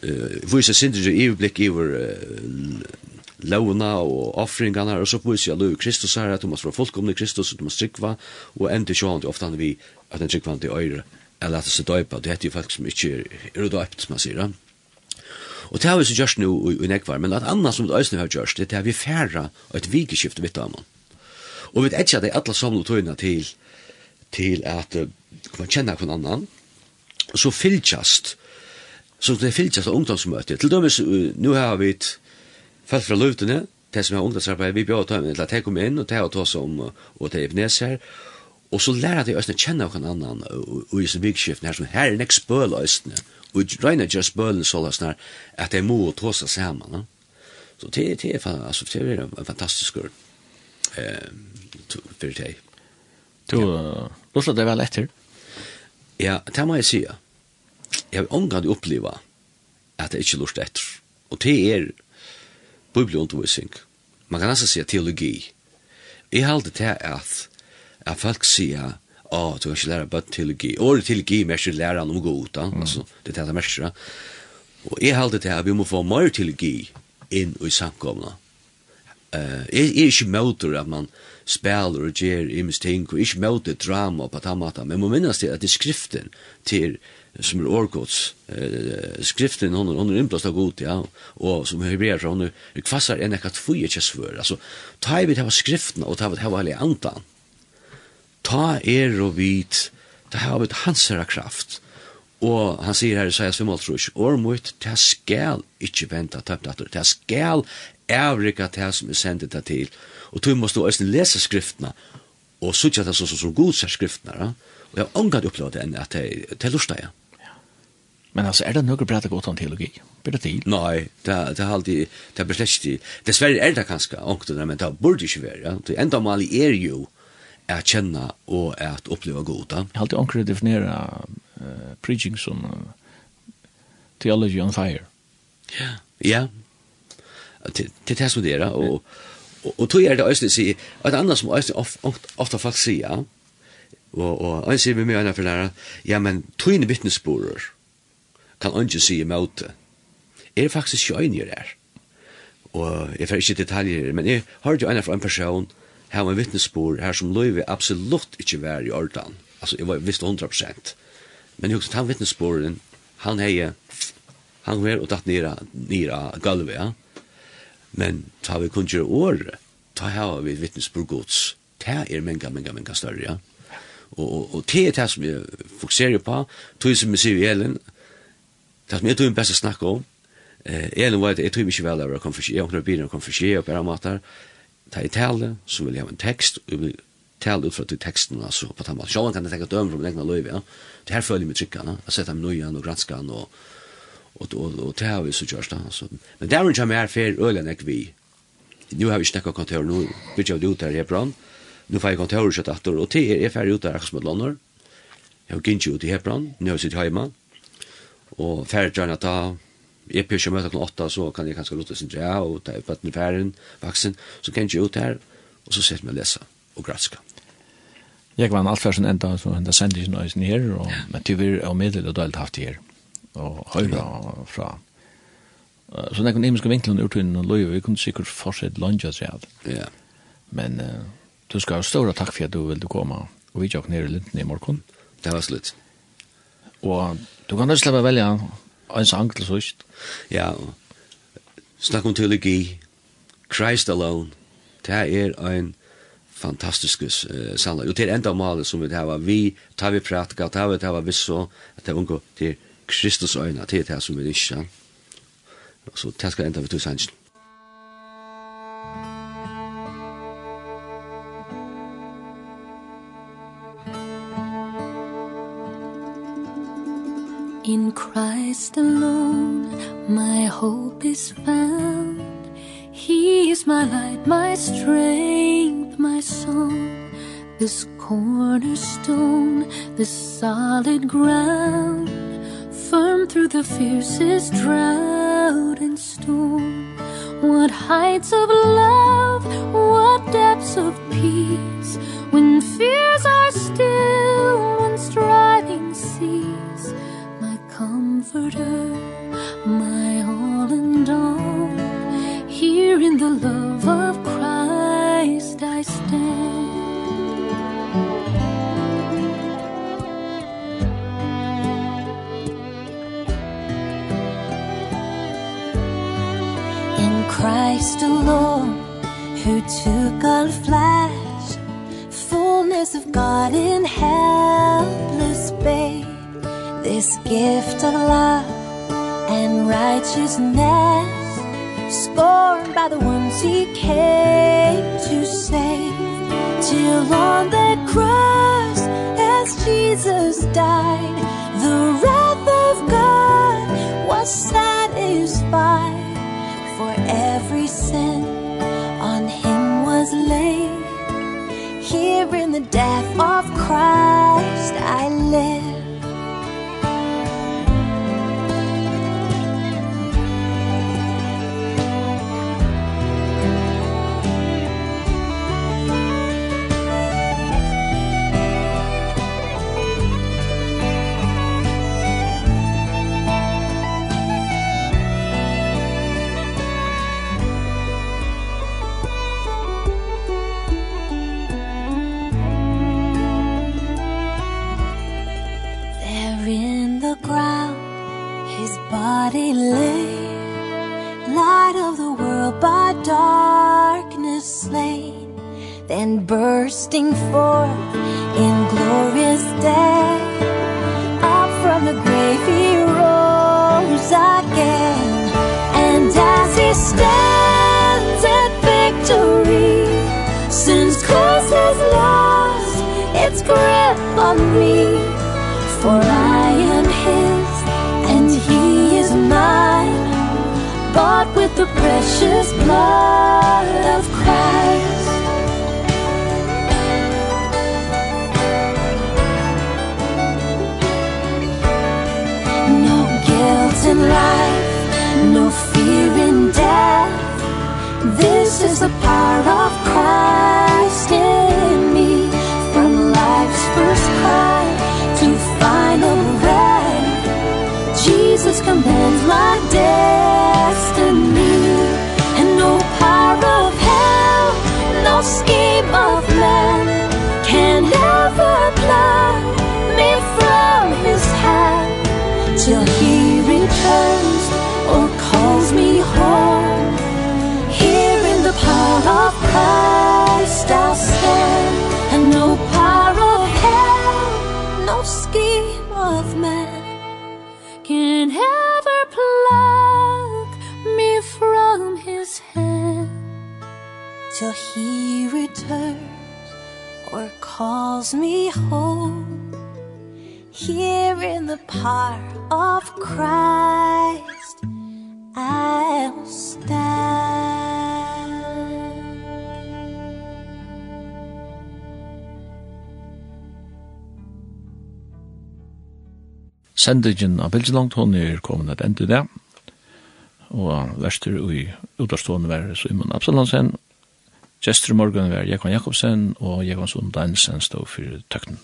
uh, viser sindir i overblikk i vår uh, lovna og offringarna og så på sig lov Kristus här att måste får fullkomlig Kristus och man strikva och ändå så han ofta vi att en strikvant i öre eller att så döpa det heter ju faktiskt mycket är det som man säger Och det har vi så gjort nu i nekvar, men att annars som det ösne har just det är vi färra och ett vikeskifte vitt av Og vi vet ikke at det er alle samlet tøyene til, til at uh, man kjenner hverandre annan, så fylltjast så det fylltjast av ungdomsmøtet. Til dømes, uh, nu har vi et, Falt fra luftene, det som er ungdomsarbeid, vi bjør å ta med til at jeg kom inn, og det er å ta oss om, og det er i her, og så lærer de østene kjenne noen annan, og i sin vikskiften her, som her er nek spøl østene, og regner ikke spølen så løsne her, at de må ta seg sammen. Så det er fa- altså, det er en fantastisk ord for det Du, lortet det vel etter? Ja, det må jeg si. Jeg har omgang oppleva at jeg ikke lort etter. Og det er bibelundervisning. Man kan altså si teologi. Jeg halte til at, at folk sier, å, oh, du kan ikke lære bare teologi. Året teologi mer ikke lære om god, da. Mm. Altså, det er det mer Og jeg halte til at vi må få mer teologi inn i samkomna. Uh, jeg, jeg er ikke møter at man spiller og gjør imens ting, og ikke møter drama på tammata, men må minnes til at det er skriften til som er årgods. eh, skriften hon hon er innblåst av god ja och som hebreer så hon är kvassar en ekat ikke svør. alltså ta vi til skriften och ta vi til var andan. ta er och vit ta har vi herra kraft Og han sier her i Sajas 5.3, Or mot, det skal ikkje venta tapt atter, det skal avrika ta som er sendet det til. Og du måste også lese skriftene, og sutja det så, som, så god ser skriftene. Og jeg har omgatt opplevd enn at det er lustig, ja. Men altså, er det noe bra att gå teologi? Blir det til? Nei, det det er alltid det besläkt. Dessverre er det kanske också men det burde ikke være. Ja? Det enda mal är ju att känna och att uppleva goda. Jeg har alltid ankrat definiera uh, preaching som uh, theology on fire. Ja, ja. Till till det er, og Og och tror jag det ösligt sig et annars som ösligt ofta fast sig ja. Och och jag ser vi mer än for där. Ja men tror ni vittnesbörd kan ikke si imot det. Er det faktisk ikke øyne der? Og jeg får ikke detaljer, men jeg har jo en fra en person, her var en vittnesbord, her som løyve absolutt ikke var i ordan. Altså, jeg var visst 100%. Men jeg husker, han vittnesborden, han heie, han var og tatt nira, nira gulvet, ja. Men ta vi kun gjøre året, ta her vi vittnesbord gods. Det er menga, menga, menga større, ja. Og, og, og det er det som jeg fokuserer på, tog som jeg sier i Elen, Det som jeg tror jeg best å snakke om, eh, jeg nå at jeg tror ikke vel over å konfirskje, jeg åpner bilen og konfirskje og bare mater, ta i tale, så vil jeg ha en tekst, og jeg vil tale ut fra til teksten, altså, på den måten. Sjålen kan jeg tenke døme fra min egna løyve, ja. Det her føler jeg med trykkene, jeg setter meg nøyen og granskene, og, og, og, og det har vi så gjørst, altså. Men der er ikke mer fer ølen jeg vi. Nå har vi ikke snakket kontor, nå vil jeg ut her i Hebron, nå får jeg kontor og kjøtt atter, og til er jeg ferdig ut der, akkurat som et lander, jeg har gint ut i Hebron, nå har jeg sitt hjemme, og ferdig gjerne ta, jeg pyrir ikke møte klokken åtta, så kan jeg kanskje lute sin dra, og ta i bøtten i ferien, vaksen, så kan jeg ut her, og så sitter vi å lese, og granska. Jeg var en altfersen enda, så enda sendte ikke nøysen her, og, ja. men tyver og middel og dølt haft her, og høyra fra. Så nekken imenske vinklen urtunnen og løy, vi kunne sikkert fortsette lunge og Ja. Men uh, du skal ha stora takk for at du ville komme, og vi tjokk nere i Linden i morgen. Det var slutt. Og Du kan ikke slippe velja en sang til sørst. Ja, snakk om teologi. Christ alone. Det er en fantastisk uh, sannlag. Og til enda malet som vi har, vi tar vi pratka, tar vi tar vi visso, at det er til Kristus øyne, til det som vi ikke. Så det skal enda vi til sannsyn. In Christ alone my hope is found. He is my light, my strength, my song. This cornerstone, this solid ground. Firm through the fiercest drought and storm. What heights of love, what depths of peace. When fears are still, when striving cease comforter my all all here in the love of Christ I stand. In Christ alone who took on flesh fullness of God in helpless space. This gift of love and righteousness Scorned by the ones he came to save Till on the cross as Jesus died The wrath of God was satisfied For every sin on him was laid. Here in the death of Christ I live. sendingen av Bilgelangt, hon er kommet et enda det, og verster i utarstående var Simon Absalonsen, Gjester morgen var Jekon Jakobsen, og Jekon Sund Danielsen stod for tøkten.